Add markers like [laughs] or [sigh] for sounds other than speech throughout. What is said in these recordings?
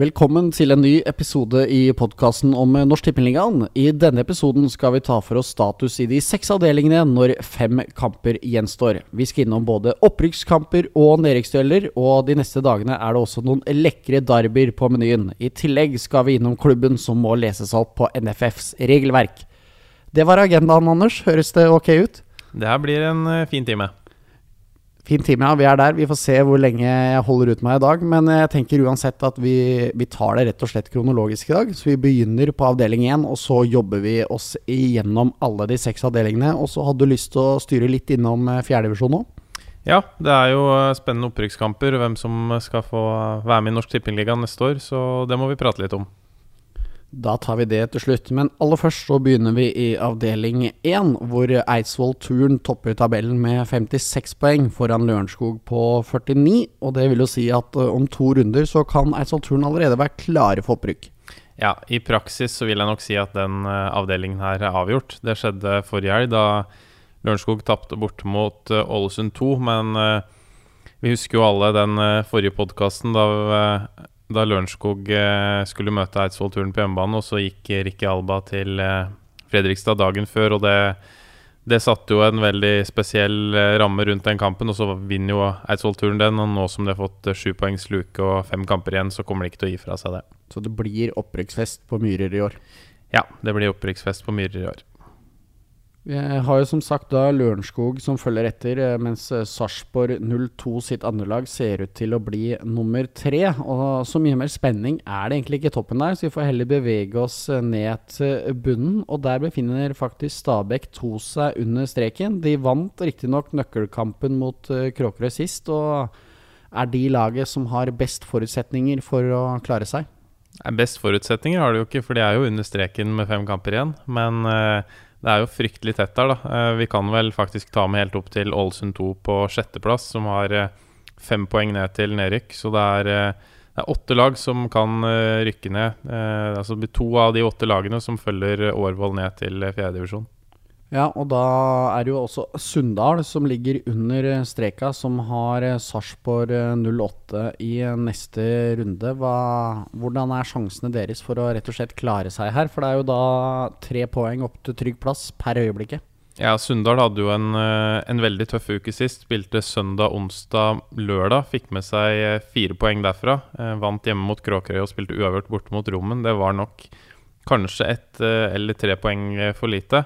Velkommen til en ny episode i podkasten om Norsk Tippeligaen. I denne episoden skal vi ta for oss status i de seks avdelingene når fem kamper gjenstår. Vi skal innom både opprykkskamper og nedrykksdueller, og de neste dagene er det også noen lekre derbyer på menyen. I tillegg skal vi innom klubben som må leses opp på NFFs regelverk. Det var agendaen, Anders. Høres det ok ut? Det her blir en eh, fin time. Fin time, ja. Vi er der. Vi får se hvor lenge jeg holder ut meg i dag. Men jeg tenker uansett at vi, vi tar det rett og slett kronologisk i dag. Så vi begynner på avdeling én, og så jobber vi oss igjennom alle de seks avdelingene. Og så hadde du lyst til å styre litt innom eh, fjerdedivisjon nå? Ja, det er jo eh, spennende opprykkskamper. Hvem som skal få være med i Norsk Tippingliga neste år. Så det må vi prate litt om. Da tar vi det til slutt. Men aller først så begynner vi i avdeling 1, hvor Eidsvoll Turn topper tabellen med 56 poeng foran Lørenskog på 49. Og det vil jo si at eh, om to runder så kan Eidsvoll Turn allerede være klare for opprykk. Ja, i praksis så vil jeg nok si at den uh, avdelingen her er avgjort. Det skjedde forrige helg da Lørenskog tapte bort mot uh, Ålesund 2, men vi husker jo alle den forrige podkasten da da Lørenskog eh, skulle møte Eidsvoll-turen på hjemmebane, og så gikk Ricky Alba til eh, Fredrikstad dagen før, og det, det satte jo en veldig spesiell eh, ramme rundt den kampen. Og så vinner jo Eidsvoll-turen den, og nå som de har fått sju poengs luke og fem kamper igjen, så kommer de ikke til å gi fra seg det. Så det blir opprykksfest på Myrer i år? Ja, det blir opprykksfest på Myrer i år. Vi har jo som sagt da Lørenskog som følger etter, eh, mens eh, Sarpsborg 02 sitt andrelag ser ut til å bli nummer tre. Og så mye mer spenning er det egentlig ikke toppen der, så vi får heller bevege oss eh, ned til bunnen. Og der befinner faktisk Stabæk 2 seg under streken. De vant riktignok nøkkelkampen mot Kråkerøy sist, og er de laget som har best forutsetninger for å klare seg. Best forutsetninger har de jo ikke, for de er jo under streken med fem kamper igjen. Men det er jo fryktelig tett der, da. Eh, vi kan vel faktisk ta med helt opp til Ålesund 2 på sjetteplass, som har eh, fem poeng ned til nedrykk. Så det er, eh, det er åtte lag som kan rykke ned. Altså det blir to av de åtte lagene som følger Årvoll ned til fjerdedivisjon. Ja, og da er det jo også Sunndal som ligger under streka, som har Sarpsborg 08 i neste runde. Hva, hvordan er sjansene deres for å rett og slett klare seg her? For det er jo da tre poeng opp til trygg plass per øyeblikket. Ja, Sunndal hadde jo en, eh, en, veldig tøff uke sist. Spilte søndag, onsdag, lørdag. Fikk med seg eh, fire poeng derfra. Eh, vant hjemme mot Kråkerøy og spilte uavgjort borte mot Rommen. Det var nok kanskje ett eller tre poeng for lite.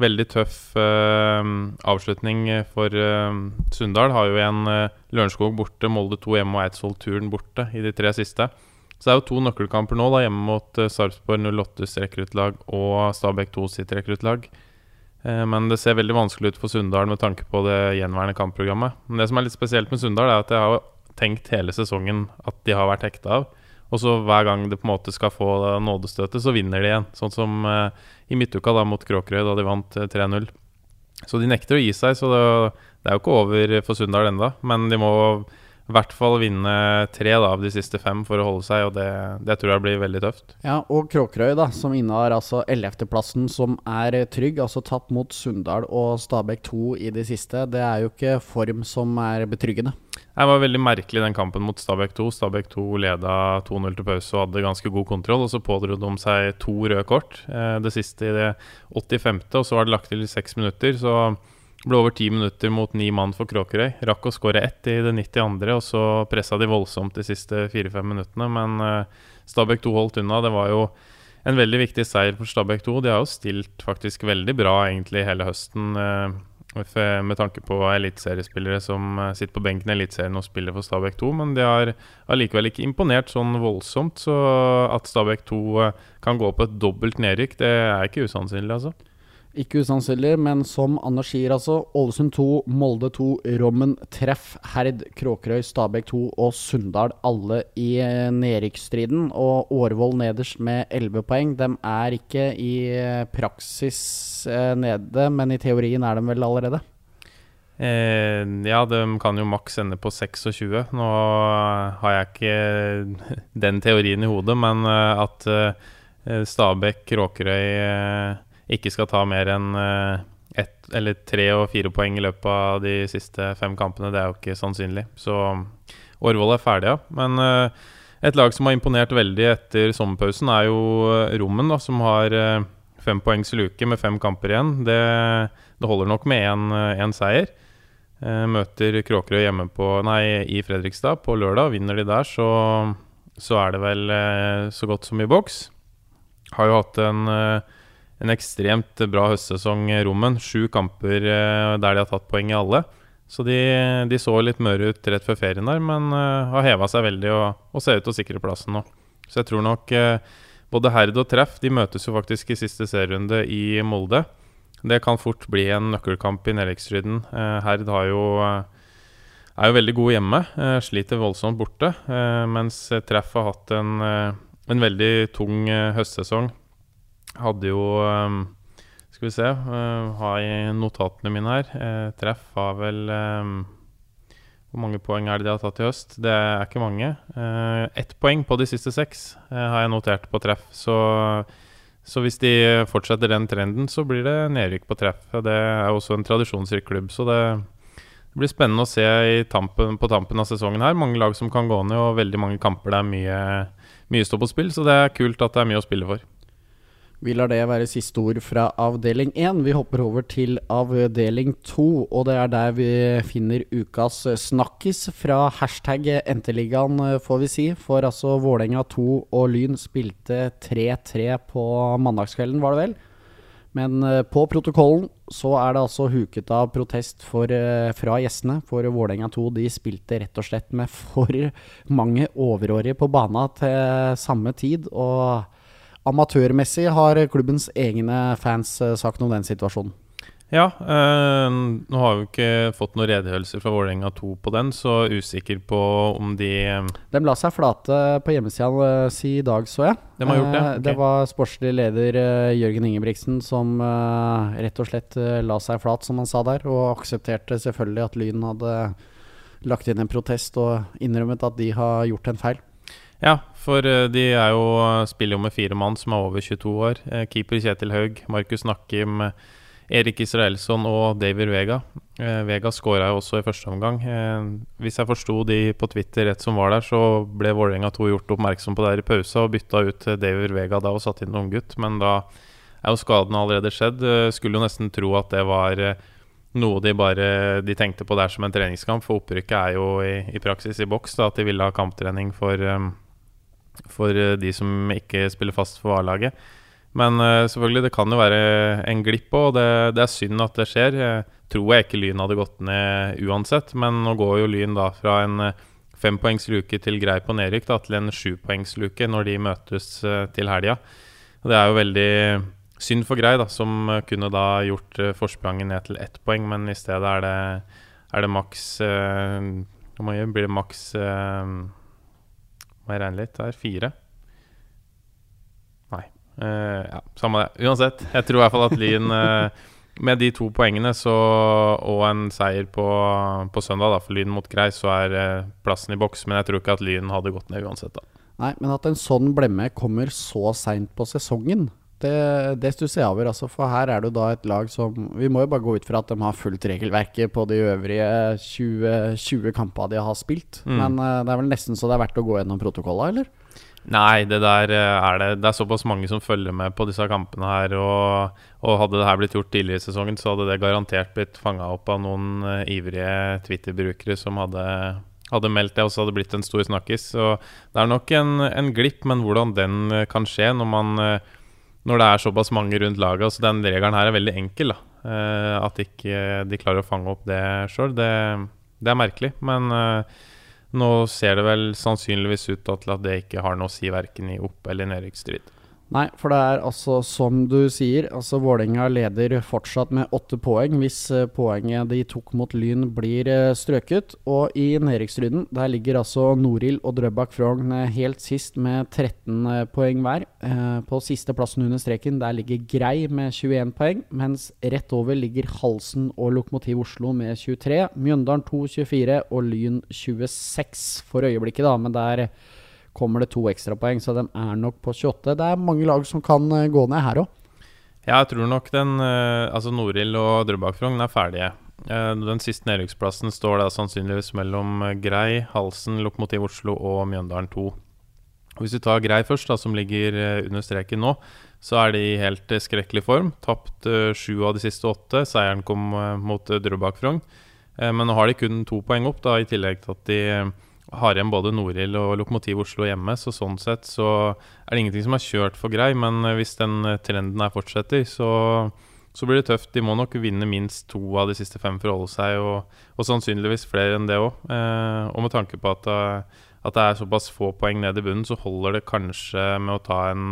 Veldig tøff uh, avslutning for uh, Sunndal. Har jo igjen uh, Lørenskog borte, Molde 2 hjemme og Eidsvoll-turen borte i de tre siste. Så det er jo to nøkkelkamper nå, da, hjemme mot uh, Sarpsborg 08s rekruttlag og Stabæk 2 sitt rekruttlag. Uh, men det ser veldig vanskelig ut for Sunndal med tanke på det gjenværende kampprogrammet. Men det som er litt spesielt med Sunndal, er at jeg har tenkt hele sesongen at de har vært hekta av. Og så hver gang det på en måte skal få nådestøtet, så vinner de igjen. Sånn som uh, i midtuka da mot Kråkerøy, da de vant 3-0. Eh, så de nekter å gi seg, så det, er jo ikke over for Sunndal ennå. Men de må i hvert fall vinne tre da, av de siste fem for å holde seg, og det, det, tror jeg blir veldig tøft. Ja, og Kråkerøy, da, som innehar altså 11.-plassen, som er trygg. Altså tatt mot Sunndal og Stabæk 2 i de siste. Det er jo ikke form som er betryggende. Det var veldig merkelig den kampen mot Stabæk 2. Stabæk 2 leda 2-0 til pause og hadde ganske god kontroll. Og så pådro de seg to røde kort. Eh, det siste i det 85., og så var det lagt til seks minutter. Så ble over ti minutter mot ni mann for Kråkerøy. Rakk å skåre ett i det 92., og så pressa de voldsomt de siste fire-fem minuttene. Men uh, Stabæk 2 holdt unna. Det var jo en veldig viktig seier for Stabæk 2. De har jo stilt faktisk veldig bra egentlig hele høsten. Uh, med tanke på eliteseriespillere som eh, sitter på benken i Eliteserien og spiller for Stabæk 2. Men de har allikevel ikke imponert sånn voldsomt. Så at Stabæk 2 eh, kan gå på et dobbelt nedrykk, det er ikke usannsynlig, altså. Ikke usannsynlig, men som Anders sier, altså. Ålesund 2, Molde 2, Rommen treff, Herd, Kråkerøy, Stabæk 2 og Sunndal alle i eh, nedrykksstriden. Og Årvoll nederst med 11 poeng. De er ikke i eh, praksis eh, nede, men i teorien er de vel allerede? Eh, ja, de kan jo maks ende på 26. Nå har jeg ikke [laughs] den teorien i hodet, men at Stabæk, Kråkerøy ikke skal ta mer enn eh, ett eller tre og fire poeng i løpet av de siste fem kampene. Det er jo ikke sannsynlig. Så Årvoll er ferdig, ja. Men uh, Et lag som har imponert veldig etter sommerpausen, er jo eh, Rommen, da, som har eh, fem poengs luke med fem kamper igjen. Det, det holder nok med én seier. Eh, møter Kråkerøy hjemme på, nei, i Fredrikstad på lørdag. Vinner de der, så, så er det vel eh, så godt som i boks. Har jo hatt en, eh, en ekstremt bra høstsesong, Rommen. Sju kamper eh, der de har tatt poeng i alle. Så de, de, så litt møre ut rett før ferien der, men uh, har heva seg veldig og, og, ser ut til å sikre plassen nå. Så jeg tror nok uh, både Herd og Treff de møtes jo faktisk i siste serierunde i Molde. Det kan fort bli en nøkkelkamp i nedrykksstriden. Herd jo er jo veldig god hjemme, sliter voldsomt borte. mens Treff har hatt en, en veldig tung høstsesong. Hadde jo skal vi se. Uh, har jeg notatene mine her. Uh, treff har vel um, Hvor mange poeng er det de har tatt i høst? Det er ikke mange. Uh, ett poeng på de siste seks har jeg notert på treff. Så, så, hvis de fortsetter den trenden, så blir det nedrykk på treff. Det er også en tradisjonsrik klubb, så det, det blir spennende å se tampen, på tampen av sesongen her. Mange lag som kan gå ned, og veldig mange kamper der mye, mye står på spill. Så det er kult at det er mye å spille for. Vi lar det være siste ord fra avdeling 1. Vi hopper over til avdeling 2, og det er der vi finner ukas snakkis fra hashtag Enteligaen, får vi si. For altså Vålerenga 2 og Lyn spilte 3-3 på mandagskvelden, var det vel? Men eh, på protokollen så er det altså huket av protest for, eh, fra gjestene. For Vålerenga 2 de spilte rett og slett med for mange overårige på bana til samme tid. og Amatørmessig har klubbens egne fans eh, sagt noe om den situasjonen. Ja, øh, nå har vi ikke fått noen redegjørelser fra Vålerenga 2 på den, så usikker på om de De la seg flate på hjemmesida si i dag, så jeg. De har gjort Det okay. Det var sportslig leder Jørgen Ingebrigtsen som rett og slett la seg flat, som han sa der, og aksepterte selvfølgelig at Lyn hadde lagt inn en protest og innrømmet at de har gjort en feil. Ja, for eh, de er jo, spiller jo med fire mann som er over 22 år. Eh, keeper Kjetil Haug, Markus Nakkim, Erik Israelsson og David Vega. Eh, Vega skåra jo også i første omgang. Hvis jeg forsto de på Twitter rett som var der, så ble Vålerenga 2 gjort oppmerksom på det her i pausa og bytta ut David Vega da og satt inn en unggutt. Men da er jo skadene allerede skjedd. Skulle jo nesten tro at det var noe de bare de tenkte på der som en treningskamp. For opprykket er jo i, i praksis i boks. da At de ville ha kamptrening for for eh, de som ikke spiller fast for A-laget. Men uh, selvfølgelig, det kan jo være en glipp òg, det, det, er synd at det skjer. Jeg tror jeg ikke Lyn hadde gått ned uansett, men nå går jo Lyn da fra en uh, fempoengsluke til grei på nedrykk da, til en sjupoengsluke når de møtes til helga. Det er jo veldig synd for Grei, da, som kunne da gjort forspranget ned til ett poeng, men i stedet er det, er det maks Hvor mange blir det maks må jeg regne litt. Det er fire. Nei. Uh, ja, samme det. Uansett, jeg tror i hvert fall at Lyn uh, [laughs] med de to poengene så, og en seier på, på søndag da, for Lyn mot Grei, så er uh, plassen i boks. Men jeg tror ikke at Lyn hadde gått ned uansett. da Nei, men at en sånn blemme kommer så seint på sesongen, det, det stusser jeg over. Altså, for her er det jo da et lag som Vi må jo bare gå ut fra at de har fulgt regelverket på de øvrige 20, 20 kampene de har spilt. Mm. Men uh, det er vel nesten så det er verdt å gå gjennom protokollet, eller? Nei, det der eh, er det. Det er såpass mange som følger med på disse kampene her. Og, og hadde det her blitt gjort tidligere i sesongen, så hadde det garantert blitt fanga opp av noen uh, ivrige Twitter-brukere som hadde, hadde meldt det, og så hadde det blitt en stor snakkis. Så det er nok en, en glipp, men hvordan den kan skje når man uh, når det er såpass mange rundt laget. Så den regelen her er veldig enkel. da at ikke de klarer å fange opp det sjøl, det, det, er merkelig. Men uh, nå ser det vel sannsynligvis ut til at det ikke har noe å si verken i opp- eller nedrykksstrid. Nei, for det er altså som du sier, altså Vålerenga leder fortsatt med åtte poeng hvis uh, poenget de tok mot Lyn blir uh, strøket. Og i nedrykksrunden der ligger altså Noril og Drøbak Frogn uh, helt sist med 13 poeng hver. på sisteplassen under streken der ligger Grei med 21 poeng, mens rett over ligger Halsen og Lokomotiv Oslo med 23. Mjøndalen 2 24 og Lyn 26 for øyeblikket, da, men det er kommer det to ekstrapoeng, så de er nok på 28. Det er mange lag som kan eh, gå ned her òg. Ja, jeg tror nok den eh, Altså Norild og Drøbak-Frogn er ferdige. Eh, den siste nedrykksplassen står da sannsynligvis mellom Grei, Halsen, Lokomotiv Oslo og Mjøndalen 2. Hvis vi tar Grei først, da, som ligger under streken nå, så er de i helt skrekkelig form. Tapt sju av de siste åtte. Seieren kom mot Drøbak Frogn. Men nå har de kun to poeng opp, da, i tillegg til at de har igjen både Norild og Lokomotiv Oslo hjemme, så sånn sett så er det ingenting som er kjørt for grei. Men eh, hvis den eh, trenden her fortsetter, så, så blir det tøft. De må nok vinne minst to av de siste fem for å holde seg, og, og sannsynligvis flere enn det òg. Eh, og med tanke på at, eh, at, det er såpass få poeng ned i bunnen, så holder det kanskje med å ta en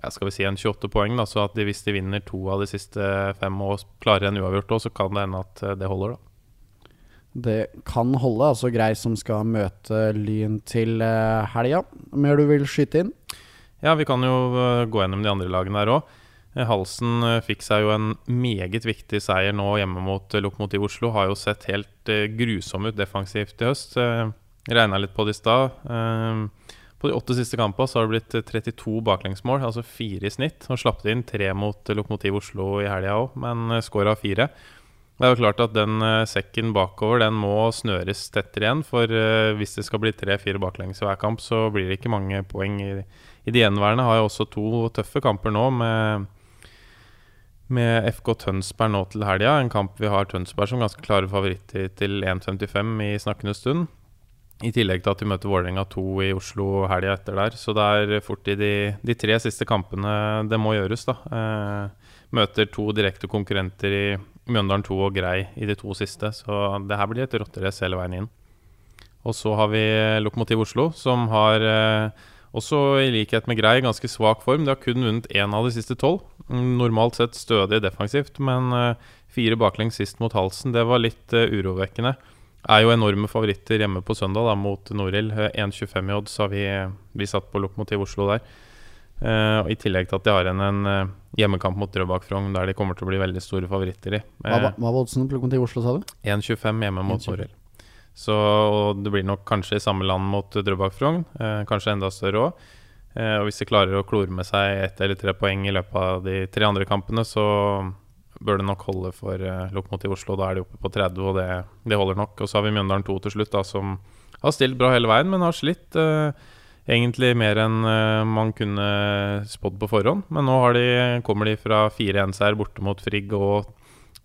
ja, skal vi si en 28 poeng. Da, så at de, hvis de vinner to av de siste fem og klarer en uavgjort òg, så kan det hende at det holder, da det kan holde. Altså Grei som skal møte Lyn til uh, helga. Mer du vil skyte inn? Ja, vi kan jo uh, gå gjennom de andre lagene her òg. Eh, Halsen fikk seg jo en meget viktig seier nå hjemme mot Lokomotiv Oslo. Har jo sett helt grusom ut defensivt i høst. Regna litt på det i stad. på de åtte siste kampene så har det blitt 32 baklengsmål, altså fire i snitt. Og slapp inn tre mot Lokomotiv Oslo i helga òg, men skåra fire. Det er jo klart at den uh, sekken bakover Den må snøres tettere igjen. For uh, hvis det skal bli tre-fire baklengs i hver kamp, så blir det ikke mange poeng. I, de gjenværende har jeg også to tøffe kamper nå med, med FK Tønsberg nå til helga. En kamp vi har Tønsberg som ganske klare favoritter til 1,55 i snakkende stund. I tillegg til at vi møter Vålerenga 2 i Oslo helga etter der. Så det er fort i de, de, tre siste kampene det må gjøres, da. Møter to direkte konkurrenter i Mjøndalen 2 og Grei i de to siste. Så det her blir et rotterace hele veien inn. Og så har vi Lokomotiv Oslo, som har eh, også i likhet med Grei ganske svak form. De har kun vunnet én av de siste tolv. Normalt sett stødig defensivt, men eh, fire baklengs sist mot halsen, det var litt eh, urovekkende. Er jo enorme favoritter hjemme på søndag da, mot Norild. 1,25 i odds har vi, vi satt på Lokomotiv Oslo der. Uh, I tillegg til at de har en, en uh, hjemmekamp mot Drøbak Frogn, der de kommer til å bli veldig store favoritter i. Hva, hva var oddsen på i Oslo, sa du? 1,25 hjemme mot Norhild. Så det blir nok kanskje i samme land mot Drøbak Frogn, kanskje enda større òg. og hvis de klarer å klore med seg ett eller tre poeng i løpet av de tre andre kampene, så bør det nok holde for Lokomotiv Oslo. Da er de oppe på 30, og det, det holder nok. Og så har vi Mjøndalen 2 til slutt, da, som har stilt bra hele veien, men har slitt. Uh, egentlig mer enn uh, man kunne spådd på forhånd. Men nå de, kommer de fra 4-1-seier borte mot Frigg og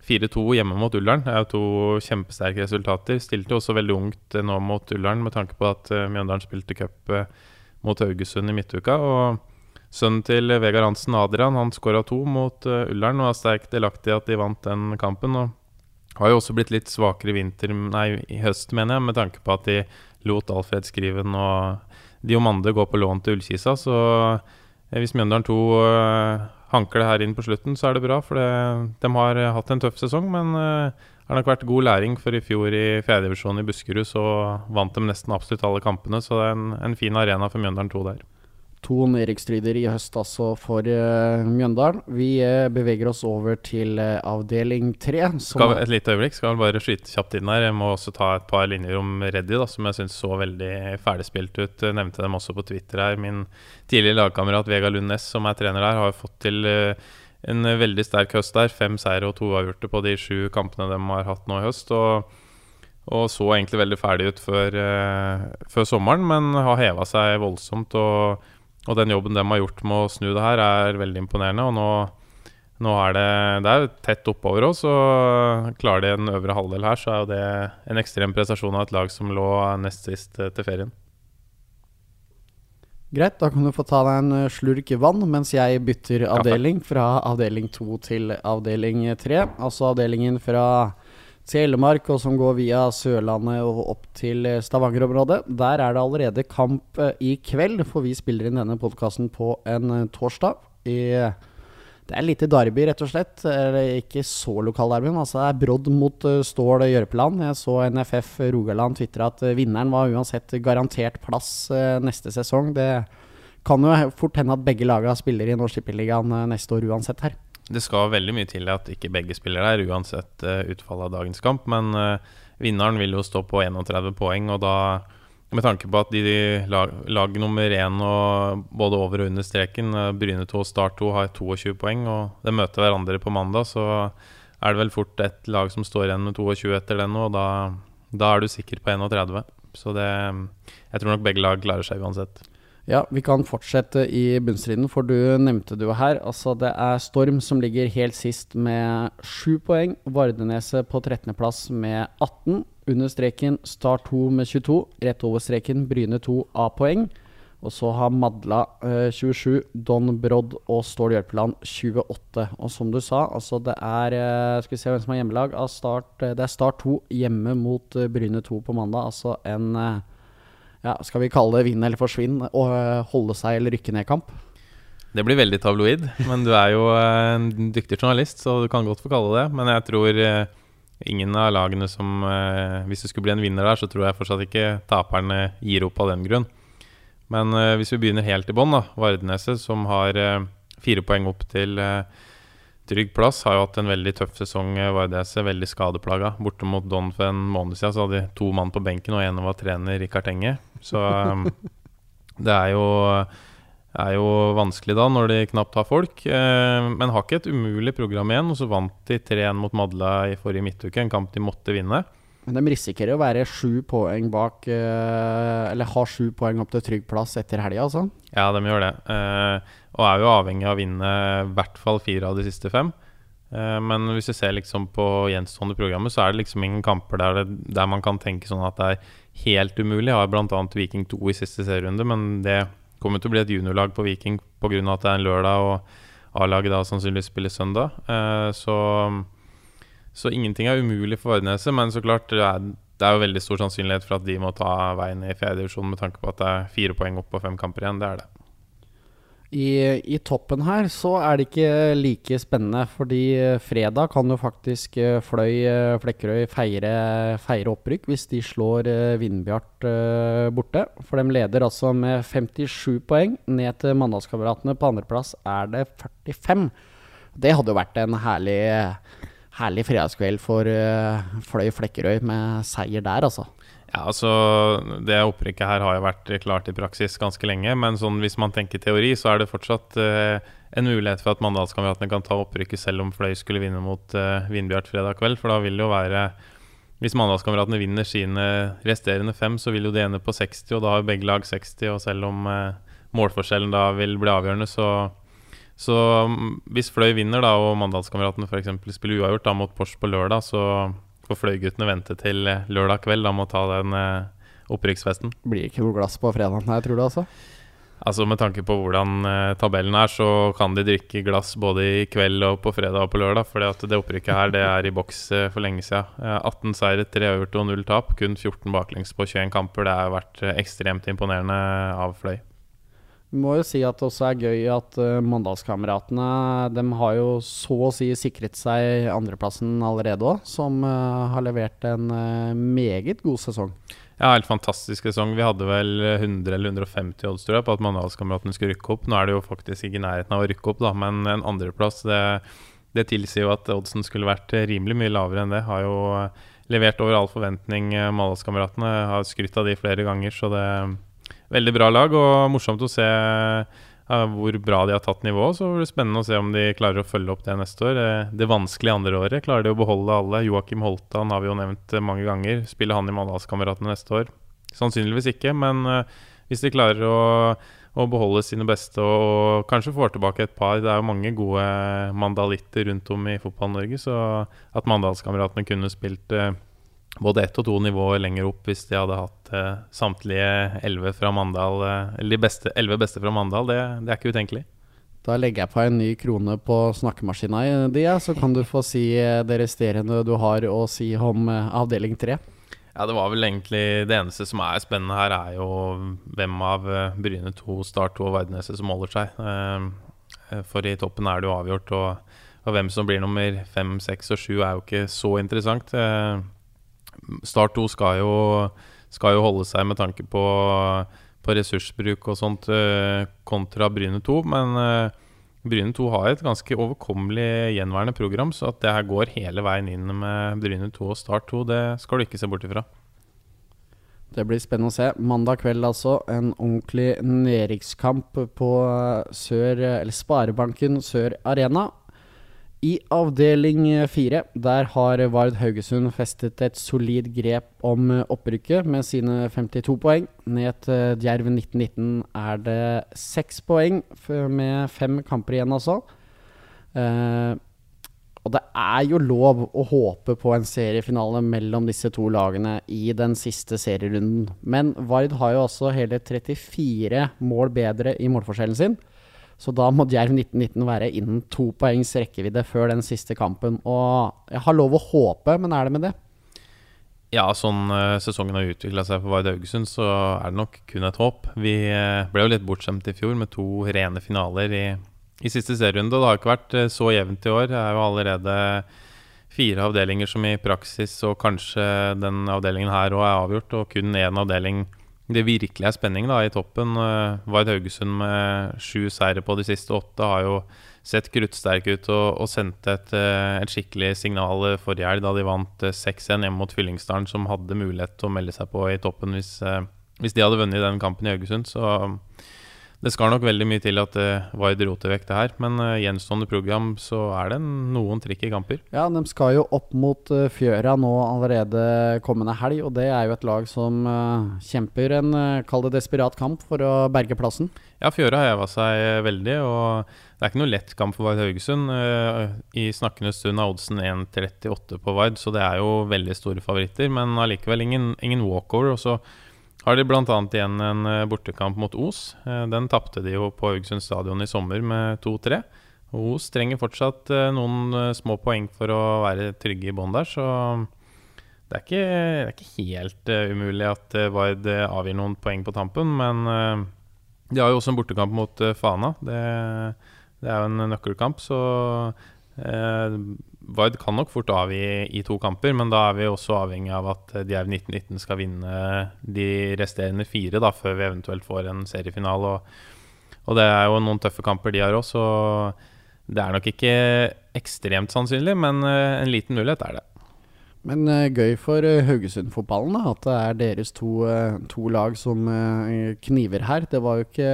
4-2 hjemme mot Ullern. Det er jo to kjempesterke resultater. Stilte også veldig ungt uh, nå mot Ullern med tanke på at uh, Mjøndalen spilte cup mot Haugesund i midtuka. Og sønnen til Vegard Hansen, Adrian, han skåra to mot Ullern og er sterkt delaktig i at de vant den kampen. og har jo også blitt litt svakere i vinter, nei, i høst, mener jeg, med tanke på at de lot Alfred Skriven og Diomande går på lån til Ullkisa. Så eh, hvis Mjøndalen 2 uh, hanker det her inn på slutten, så er det bra. For det, de har hatt en tøff sesong, men det har nok vært god læring. For i fjor i fjerdedivisjon i Buskerud så vant de nesten absolutt alle kampene. Så det er en, en fin arena for Mjøndalen 2 der to nedrykkstrider i høst altså for uh, Mjøndalen. Vi uh, beveger oss over til uh, avdeling tre. Et lite øyeblikk, skal vel bare skyte kjapt inn her. Jeg må også ta et par linjer om Reddy, da, som jeg syns så veldig ferdigspilt ut. Jeg nevnte dem også på Twitter her. Min tidligere lagkamerat Vega Lund Næss, som er trener der, har fått til en veldig sterk høst der. Fem seire og to avgjorte på de sju kampene de har hatt nå i høst. og og så egentlig veldig ferdig ut før, før sommeren, men har heva seg voldsomt. og og den jobben de har gjort med å snu det her, er veldig imponerende. Og nå, nå er det, det er tett oppover oss, og klarer de en øvre halvdel her, så er jo det en ekstrem prestasjon av et lag som lå nest sist eh, til ferien. Greit, da kan du få ta deg en eh, slurk vann mens jeg bytter avdeling fra avdeling to til avdeling tre. Altså avdelingen fra Telemark, og som går via Sørlandet og opp til eh, Stavanger-området. Der er det allerede kamp eh, i kveld, for vi spiller inn denne podkasten på en eh, torsdag. Det er lite derby, rett og slett. Ikke så lokalderby, men altså det er Brodd mot Stål Jørpeland. Jeg så NFF Rogaland tvitre at vinneren var uansett garantert plass neste sesong. Det kan jo fort hende at begge lagene spiller i Norsk Tippeligaen neste år uansett her. Det skal veldig mye til at ikke begge spiller der, uansett uh, utfallet av dagens kamp. Men uh, vinneren vil jo stå på 31 poeng, og da med tanke på at de, lag, lag, nummer én og både over og under streken, uh, Bryne 2 og Start 2, har 22 poeng, og de møter hverandre på mandag, så er det vel fort et lag som står igjen med 22 etter den, og da, da er du sikker på 31. Så det Jeg tror nok begge lag klarer seg uansett. Ja, vi kan fortsette i bunnstriden, for du nevnte det jo her. Altså, det er Storm som ligger helt sist med sju poeng. Vardeneset på 13.-plass med 18. Under streken Start 2 med 22. Rett over streken Bryne 2 A-poeng. Og så har Madla eh, 27, Don Brodd og Stål Hjelpeland 28. Og som du sa, altså det er eh, Skal vi se hvem som har hjemmelag. Start, eh, det er Start 2 hjemme mot eh, Bryne 2 på mandag. Altså en eh, ja, skal vi kalle det vinn eller forsvinn, og eh, holde seg eller rykke ned-kamp? Det blir veldig tabloid, men du er jo eh, en dyktig journalist, så du kan godt få kalle det Men jeg tror eh, ingen av lagene som Hvis det skulle bli en vinner der, så tror jeg fortsatt ikke taperne gir opp av den grunn. Men hvis vi begynner helt i bånn, da. Vardeneset, som har fire poeng opp til trygg plass. Har jo hatt en veldig tøff sesong, Vardese. Veldig skadeplaga. Borte mot Don for en måned siden så hadde de to mann på benken, og en var trener i Kartenge. Så um, [laughs] det er jo, er jo, vanskelig da, når de knapt har folk. Uh, men har ikke et umulig program igjen. Og så vant de 3-1 mot Madla i forrige midtuke, en kamp de måtte vinne. Men de risikerer å være sju poeng bak uh, Eller ha sju poeng opp til trygg plass etter helga, altså? Ja, de gjør det. Uh, og er jo avhengig av å vinne i hvert fall fire av de siste fem. Eh, men hvis du ser liksom på gjenstående programmet, så er det liksom ingen kamper der, det, der man kan tenke sånn at det er helt umulig. Jeg har bl.a. Viking 2 i siste serierunde, men det kommer til å bli et juniorlag på Viking pga. at det er en lørdag og A-laget da sannsynligvis spiller søndag. Eh, så, så ingenting er umulig for Vardeneset, men så klart det er, det er jo veldig stor sannsynlighet for at de må ta veien i fjerdedivisjon med tanke på at det er fire poeng opp på fem kamper igjen. Det er det. I, I, toppen her så er det ikke like spennende, fordi eh, fredag kan jo faktisk eh, Fløy eh, Flekkerøy feire, feire opprykk hvis de slår Vindbjart borte. For de leder altså med 57 poeng. Ned til Mandalskameratene på andreplass er det 45. Det hadde jo vært en herlig, herlig fredagskveld for Fløy Flekkerøy med seier der, altså. Ja, altså Det opprykket her har jo vært klart i praksis ganske lenge. Men sånn, hvis man tenker teori, så er det fortsatt eh, en mulighet for at Mandalskameratene kan ta opprykket selv om Fløy skulle vinne mot eh, Vindbjart fredag kveld. For da vil det jo være Hvis Mandalskameratene vinner sine resterende fem, så vil jo det ende på 60, og da har begge lag 60. Og selv om eh, målforskjellen da vil bli avgjørende, så så mm, hvis Fløy vinner da, og Mandalskameratene f.eks. spiller uavgjort da, mot Porsch på lørdag, så får Fløy-guttene vente til eh, lørdag kveld da med å ta den eh, opprykksfesten. Blir ikke noe glass på fredagen her, tror du altså? Altså Med tanke på hvordan eh, tabellen er, så kan de drikke glass både i kveld og på fredag og på lørdag. For det opprykket her det er i boks eh, for lenge siden. Uh, 18 seire, 3 øvert og 0 tap. Kun 14 baklengs på 21 kamper. Det har vært ekstremt imponerende av Fløy. Vi må jo si at det også er gøy at uh, Mandalskameratene De har jo så å si sikret seg andreplassen allerede òg, som uh, har levert en uh, meget god sesong. Ja, helt fantastisk sesong. Vi hadde vel 100 eller 150 odds tror jeg, på at Mandalskameratene skulle rykke opp. Nå er det jo faktisk ikke i nærheten av å rykke opp, da, men en andreplass det, det tilsier jo at oddsen skulle vært rimelig mye lavere enn det. Har jo levert over all forventning, Mandalskameratene. Har skrytt av de flere ganger, så det veldig bra lag, og morsomt å se uh, hvor bra de har tatt nivået. Så blir det spennende å se om de klarer å følge opp det neste år. Det, det vanskelige andre året klarer de å beholde alle. Joakim Holtan har vi jo nevnt mange ganger. Spiller han i Mandalskameratene neste år? Sannsynligvis ikke, men hvis de klarer å, å beholde sine beste og, kanskje får tilbake et par Det er jo mange gode mandalitter rundt om i Fotball-Norge, så at Mandalskameratene kunne spilt både ett og to nivåer lenger opp hvis de hadde hatt eh, samtlige elleve fra Mandal eh, Eller de beste, elleve beste fra Mandal. Det, det, er ikke utenkelig. Da legger jeg på en ny krone på snakkemaskina di, så kan du få si eh, det resterende du har å si om eh, avdeling tre. Ja, det var vel egentlig det eneste som er spennende her, er jo hvem av eh, Bryne 2, Start 2 og Vardeneset som holder seg. Eh, for i toppen er det jo avgjort, og, og hvem som blir nummer fem, seks og sju er jo ikke så interessant. Eh, Start 2 skal jo, skal jo holde seg med tanke på, på ressursbruk og sånt eh, kontra Bryne 2. Men eh, Bryne 2 har et ganske overkommelig gjenværende program, så at det her går hele veien inn med Bryne 2 og Start 2, det skal du ikke se bort ifra. Det blir spennende å se. Mandag kveld altså, en ordentlig nedrykkskamp på Sør, eller Sparebanken Sør Arena. I avdeling fire der har Vard Haugesund festet et solid grep om opprykket med sine 52 poeng. Ned til Djerv 1919 er det seks poeng med fem kamper igjen, altså. Eh, og det er jo lov å håpe på en seriefinale mellom disse to lagene i den siste serierunden. Men Vard har jo også hele 34 mål bedre i målforskjellen sin. Så da må Djerv 1919 være innen to poengs rekkevidde før den siste kampen. Og jeg har lov å håpe, men er det med det? Ja, sånn uh, sesongen har utvikla seg for Vard Haugesund, så er det nok kun et håp. Vi uh, ble jo litt bortskjemt i fjor med to rene finaler i, i siste serierunde. Det har ikke vært uh, så jevnt i år. Det er jo allerede fire avdelinger som i praksis, og kanskje den avdelingen her òg er avgjort, og kun én avdeling det virkelig er spenning da i toppen. Vard Haugesund med sju seire på de siste åtte har jo sett kruttsterke ut og, og sendte et, uh, et, skikkelig signal forrige helg da de vant uh, 6-1 hjemme mot Fyllingsdalen, som hadde mulighet til å melde seg på i toppen hvis, hvis de hadde vunnet den kampen i Haugesund. Så det skal nok veldig mye til at det var et roter vekk, det her. Men uh, gjenstående program så er det noen trikk i kamper. Ja, de skal jo opp mot uh, Fjøra nå allerede kommende helg. Og det er jo et lag som uh, kjemper en, kall det desperat kamp for å berge plassen. Ja, Fjøra har heva seg veldig. og det er ikke noe lett kamp for Vard Haugesund. I snakkende stund er oddsen 1,38 på Vard, så det er jo veldig store favoritter. Men allikevel ingen, ingen walkover. og så har de bl.a. igjen en eh, bortekamp mot Os. Eh, den tapte de jo på Haugesund stadion i sommer med 2-3. Os trenger fortsatt eh, noen små poeng for å være trygge i bånn der, så det er, ikke, det er ikke, helt umulig at Vard avgir noen poeng på tampen. Men de har jo også en bortekamp mot Fana. Det, det er jo en nøkkelkamp, så eh, Vard kan nok fort avgi i to kamper, men da er vi også avhengig av at Djerv 1919 skal vinne de resterende fire da, før vi eventuelt får en seriefinale. Og, og det er jo noen tøffe kamper de har òg, så det er nok ikke ekstremt sannsynlig, men eh, en liten mulighet er det. Men uh, gøy for uh, Haugesund-fotballen at det er deres to, uh, to lag som kniver her. Det var jo ikke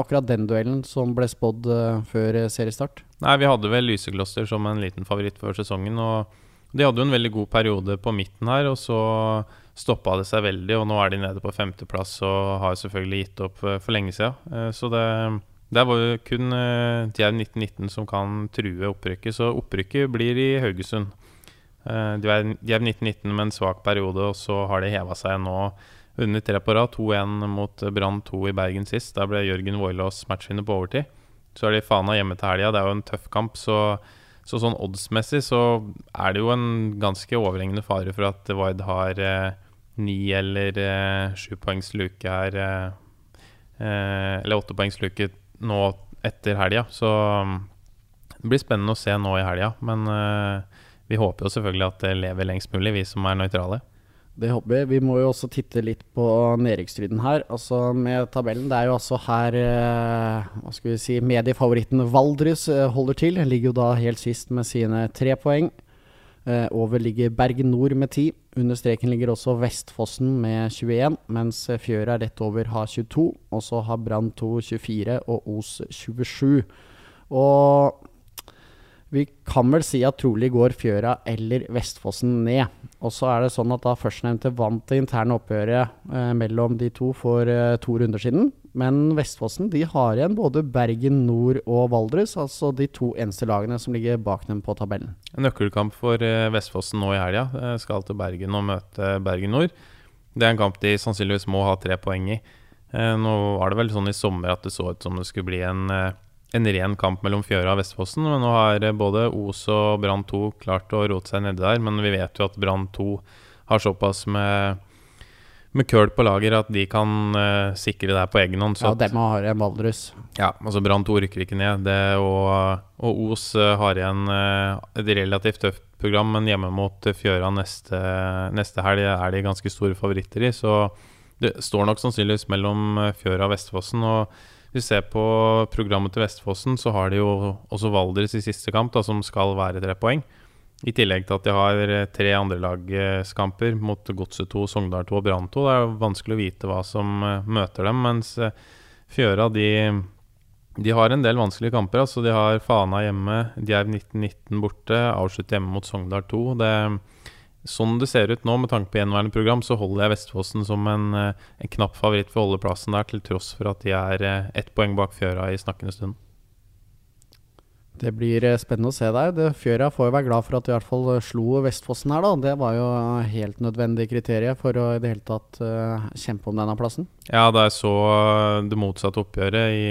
akkurat den duellen som ble spådd før seriestart. Nei, vi hadde vel Lysekloster som en liten favoritt før sesongen. Og de hadde jo en veldig god periode på midten her, og så stoppa det seg veldig. Og nå er de nede på femteplass og har selvfølgelig gitt opp eh, for lenge siden. Eh, så det der var jo kun Djerv eh, 1919 som kan true opprykket, så opprykket blir i Haugesund. Djerv 1919 med en svak periode, og så har de heva seg nå under tre på rad. 2-1 mot Brann 2 i Bergen sist. Der ble Jørgen Voilås matchvinner på overtid. Så er de Fana hjemme til helga. Det er jo en tøff kamp. Så, så, sånn oddsmessig så er det jo en ganske overhengende fare for at Ward har eh, ni eller eh, sju poengs luke her. Eh, eh, eller åtte poengs luke nå etter helga. Så mm, det blir spennende å se nå i helga. Men eh, vi håper jo selvfølgelig at det lever lengst mulig, vi som er nøytrale. Det håper vi. Vi må jo også titte litt på nedrykksstriden her. Altså med tabellen. Det er jo altså her eh, hva skal vi si, mediefavoritten Valdres eh, holder til. Ligger jo da helt sist med sine tre poeng. Eh, over ligger Bergen Nord med ti. Under streken ligger også Vestfossen med 21, mens Fjøra rett over har 22. Og så har Brann 2 24 og Os 27. Og vi kan vel si at trolig går Fjøra eller Vestfossen ned. Og så er det sånn at da førstnevnte vant det interne oppgjøret eh, mellom de to for eh, to runder siden. Men Vestfossen de har igjen både Bergen Nord og Valdres, altså de to eneste lagene som ligger bak dem på tabellen. En nøkkelkamp for eh, Vestfossen nå i helga. Eh, skal til Bergen og møte Bergen Nord. Det er en kamp de sannsynligvis må ha tre poeng i. Eh, nå var det vel sånn i sommer at det så ut som det skulle bli en eh, en ren kamp mellom Fjøra og Vestfossen. Men nå har både Os og Brann 2 klart å rote seg nedi der. Men vi vet jo at Brann 2 har såpass med, med køl på lager at de kan uh, sikre her på egen hånd. ja, dem har en Valdres. Ja, altså Brann 2 rykker ikke ned. Det, og, og, Os uh, har igjen uh, et relativt tøft program, men hjemme mot Fjøra neste, neste helg er de ganske store favoritter i. Så det står nok sannsynligvis mellom Fjøra og Vestfossen. og hvis vi ser på programmet til Vestfossen, så har de jo også Valdres i siste kamp, da, som skal være tre poeng. I tillegg til at de har eh, tre andrelagskamper mot Godset 2, Sogndal 2 og Brann 2. Det er jo vanskelig å vite hva som uh, møter dem, mens uh, Fjøra de, de har en del vanskelige kamper. altså De har Fana hjemme, Djerv 1919 borte, avslutt hjemme mot Sogndal 2. Det, sånn det ser ut nå, med tanke på gjenværende program, så holder jeg Vestfossen som en, eh, en knapp favoritt for holdeplassen der, til tross for at de er eh, ett poeng bak Fjøra i snakkende stund. Det blir eh, spennende å se deg. Fjøra får jo være glad for at du i hvert fall slo Vestfossen her, da. Det var jo helt nødvendig kriterium for å i det hele tatt kjempe om denne plassen. Ja, da jeg så det motsatte oppgjøret i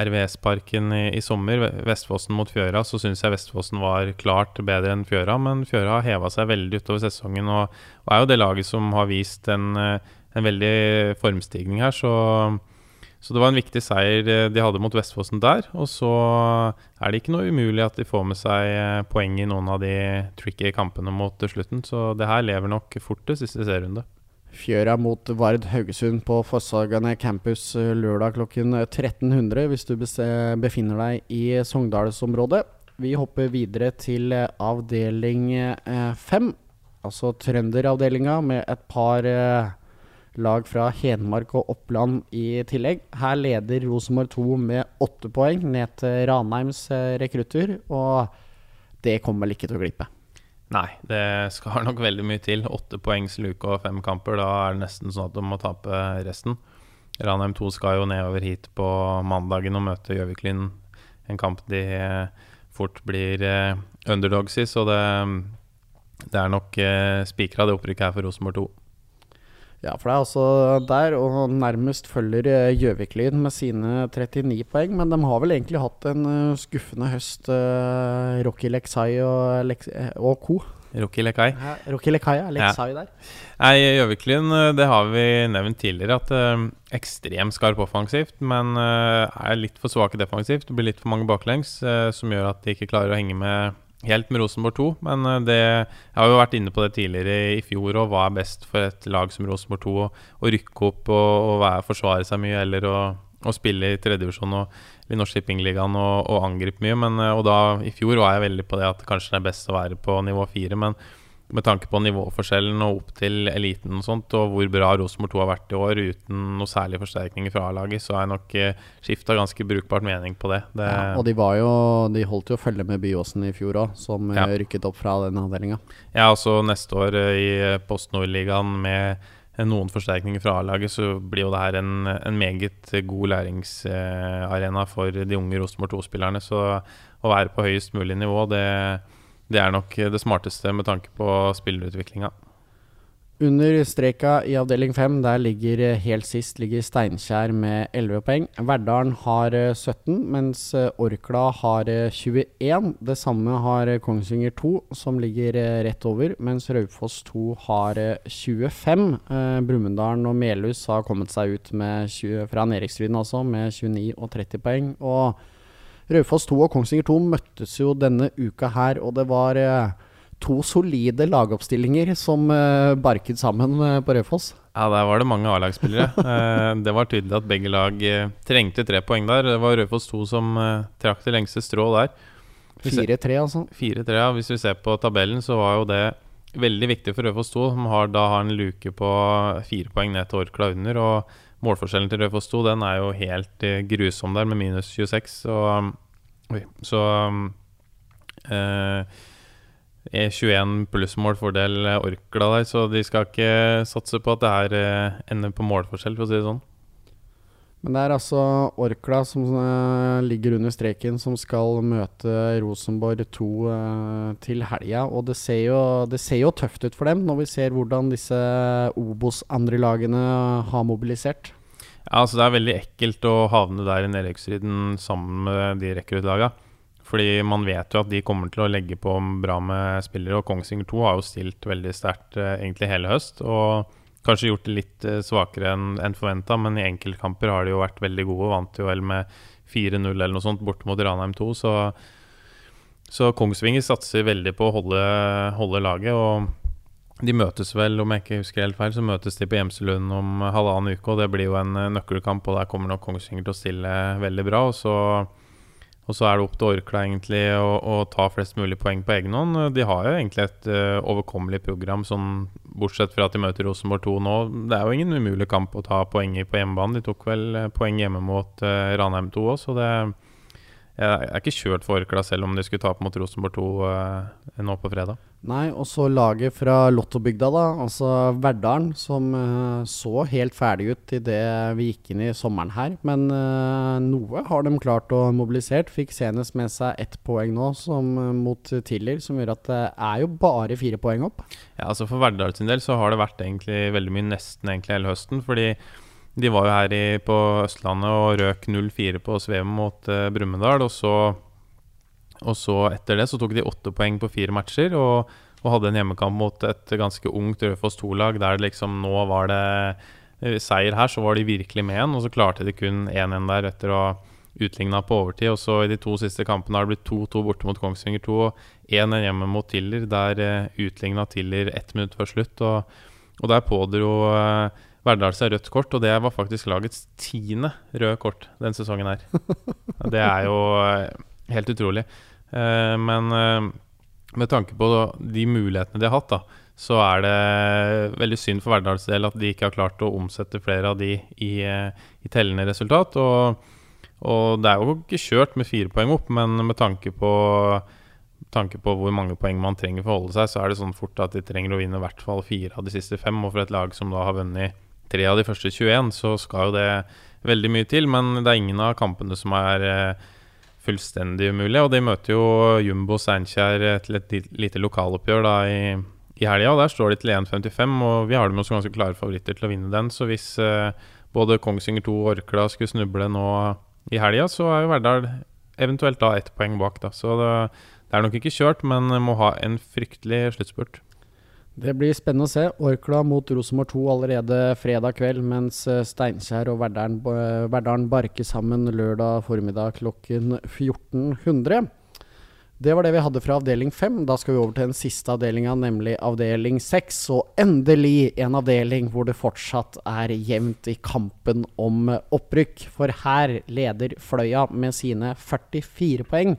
RVS-parken i, i, sommer, Vestfossen mot Fjøra, så syns jeg Vestfossen var klart bedre enn Fjøra. Men Fjøra har heva seg veldig utover sesongen og, og, er jo det laget som har vist en, en veldig formstigning her. Så så det var en viktig seier eh, de hadde mot Vestfossen der. Og så er det ikke noe umulig at de får med seg eh, poeng i noen av de tricky kampene mot slutten. Så det her lever nok fort til siste serierunde. Fjøra mot Vard Haugesund på Fossagane campus eh, lørdag klokken 1300 hvis du befinner deg i Sogndalsområdet. Vi hopper videre til avdeling fem, altså trønderavdelinga, med et par lag fra Hedmark og Oppland i tillegg. Her leder Rosenborg 2 med åtte poeng ned til Ranheims eh, rekrutter, og det kommer vel ikke til å glippe. Nei, det skal nok veldig mye til. Åtte poengs luke og fem kamper. Da er det nesten sånn at de må tape resten. Ranheim 2 skal jo nedover hit på mandagen og møte Gjøviklyn. En kamp de eh, fort blir eh, underdogs i, så det, det er nok spikra det opprykket her for Rosenborg 2. Ja, for det er altså der, og nærmest følger eh, Gjøvik-Lyn med sine 39 poeng. Men de har vel egentlig hatt en uh, skuffende høst, uh, Rocky Lexai og, Lek og co. Rocky Lekai. Ja, Rocky Lekai, ja. Leksai ja. der. Nei, Gjøvik-Lyn, det har vi nevnt tidligere, at uh, ekstremt skarp offensivt, men uh, er litt for svake defensivt. Det blir litt for mange baklengs, som gjør at de ikke klarer å henge med helt med Rosenborg 2, men eh, det, jeg har jo vært inne på det tidligere i fjor og hva er best for et lag som Rosenborg 2? Å rykke opp og, og være, forsvare seg mye, eller å, å spille i tredjevisjon og i Norsk Shippingligaen og, og angripe mye. Men, eh, og da, I fjor var jeg veldig på det at kanskje det er best å være på nivå fire, men med tanke på nivåforskjellen og opp til eliten og sånt, og hvor bra Rosenborg 2 har vært i år uten noe særlig forsterkninger fra A-laget, så har jeg nok eh, skifta ganske brukbart mening på det. det ja, og de, var jo, de holdt jo følge med Byåsen i fjor òg, som eh, ja. rykket opp fra den avdelinga. Ja, også neste år eh, i Post Nord-ligaen med noen forsterkninger fra A-laget, så blir jo det her en, en meget god læringsarena for de unge Rosenborg 2-spillerne. Så å være på høyest mulig nivå, det det er nok det smarteste med tanke på spillerutviklinga. Under streka i avdeling 5, der ligger eh, helt sist ligger Steinkjer med 11 poeng. Verdalen har 17, eh, mens eh, Orkla har 21. Det samme har Kongsvinger 2, som ligger rett over, mens Raufoss 2 har 25. Brumunddal og Melhus har kommet seg ut 20, fra nedrykksstriden altså, med 29 og 30 poeng. og Raufoss 2 og Kongsvinger 2 møttes jo denne uka her, og det var eh, to solide lagoppstillinger som eh, barket sammen eh, på Raufoss. Ja, der var det mange A-lagsspillere. [laughs] eh, det var tydelig at begge lag trengte tre poeng der. Det var Raufoss 2 som trakk det lengste strå der. 4-3, altså. 4-3, ja. Hvis vi ser på tabellen, så var jo det veldig viktig for Raufoss 2, som har, da har en luke på fire poeng ned til Orkla under. Og Målforskjellen til Raufoss 2 den er jo helt uh, grusom der, med minus 26. Og, um, oi, så eh, uh, 21 plussmålfordel Orkla der, så de skal ikke satse på at det her uh, ender på målforskjell, for å si det sånn. Men det er altså Orkla som uh, ligger under streken, som skal møte Rosenborg 2 uh, til helga. Og det ser, jo, det ser, jo, tøft ut for dem, når vi ser hvordan disse Obos-andre lagene har mobilisert. Ja, altså Det er veldig ekkelt å havne der i nedrykksstriden sammen med de rekruttlaga. Fordi man vet jo at de kommer til å legge på bra med spillere. Og Kongsvinger 2 har jo stilt veldig sterkt egentlig hele høst. og Kanskje gjort det litt uh, svakere enn en forventa, men i enkeltkamper har de jo vært veldig gode. Vant jo vel med 4-0 eller noe sånt bort mot Ranheim 2. Så, så Kongsvinger satser veldig på å holde, holde, laget. Og de møtes vel, om jeg ikke husker helt feil, så møtes de på Gjemselund om halvannen uke. Og det blir jo en nøkkelkamp, og der kommer nok Kongsvinger til å stille veldig bra. Og så og så er det opp til Orkla egentlig å, å ta flest mulig poeng på egen hånd. De har jo egentlig et uh, overkommelig program, sånn, bortsett fra at de møter Rosenborg 2 nå. Det er jo ingen umulig kamp å ta poeng i på hjemmebane. De tok vel uh, poeng hjemme mot uh, Ranheim 2 òg, så det jeg er ikke kjørt for Orkla selv om de skulle tape mot Rosenborg 2 nå på fredag. Nei, og så laget fra Lottobygda, da. Altså Verdalen, som uh, så helt ferdig ut idet vi gikk inn i sommeren her. Men uh, noe har de klart å mobilisere. Fikk senest med seg ett poeng nå som, uh, mot Tiller, som gjør at det er jo bare fire poeng opp. Ja, altså For Verdal sin del så har det vært egentlig veldig mye nesten egentlig hele høsten. Fordi de var jo her i, på Østlandet og røk 0-4 på Sveum mot Brumunddal. Og så og så etter det så tok de åtte poeng på fire matcher og, og hadde en hjemmekamp mot et ganske ungt Raufoss 2-lag der det liksom nå var det eh, seier her, så var de virkelig med igjen. Og så klarte de kun 1-1 der etter å ha utligna på overtid. Og så i de to siste kampene har det blitt 2-2 borte mot Kongsvinger 2 og 1-1 hjemme mot Tiller, der uh, utligna Tiller ett minutt før slutt. Og, og der pådro uh, Verdal seg rødt kort, og det var faktisk lagets tiende røde kort den sesongen her. [laughs] Det er jo uh, helt utrolig. Eh, men eh, med tanke på de mulighetene de har hatt, da, så er det veldig synd for Verdals del at de ikke har klart å omsette flere av de i, eh, i tellende resultat. Og, og, det er jo ikke kjørt med fire poeng opp, men med tanke på, tanke på hvor mange poeng man trenger for å holde seg, så er det sånn fort at de trenger å vinne i hvert fall fire av de siste fem. Og for et lag som da har vunnet tre av de første 21, så skal jo det veldig mye til. Men det er ingen av kampene som er fullstendig umulig. Og de møter jo Jumbo Steinkjer til et lite lokaloppgjør da i, i helga. Der står de til 1,55, og vi har dem også ganske klare favoritter til å vinne den. Så hvis eh, både Kongsvinger 2 og Orkla skulle snuble nå i helga, så er jo Verdal eventuelt da ett poeng bak. da. Så det, det er nok ikke kjørt, men må ha en fryktelig sluttspurt. Det blir spennende å se. Orkla mot Rosenborg 2 allerede fredag kveld, mens eh, Steinkjer og Verdalen barker sammen lørdag formiddag klokken 1400. Det var det vi hadde fra avdeling 5. Da skal vi over til den siste avdelinga, nemlig avdeling 6. Og endelig en avdeling hvor det fortsatt er jevnt i kampen om opprykk. For her leder Fløya med sine 44 poeng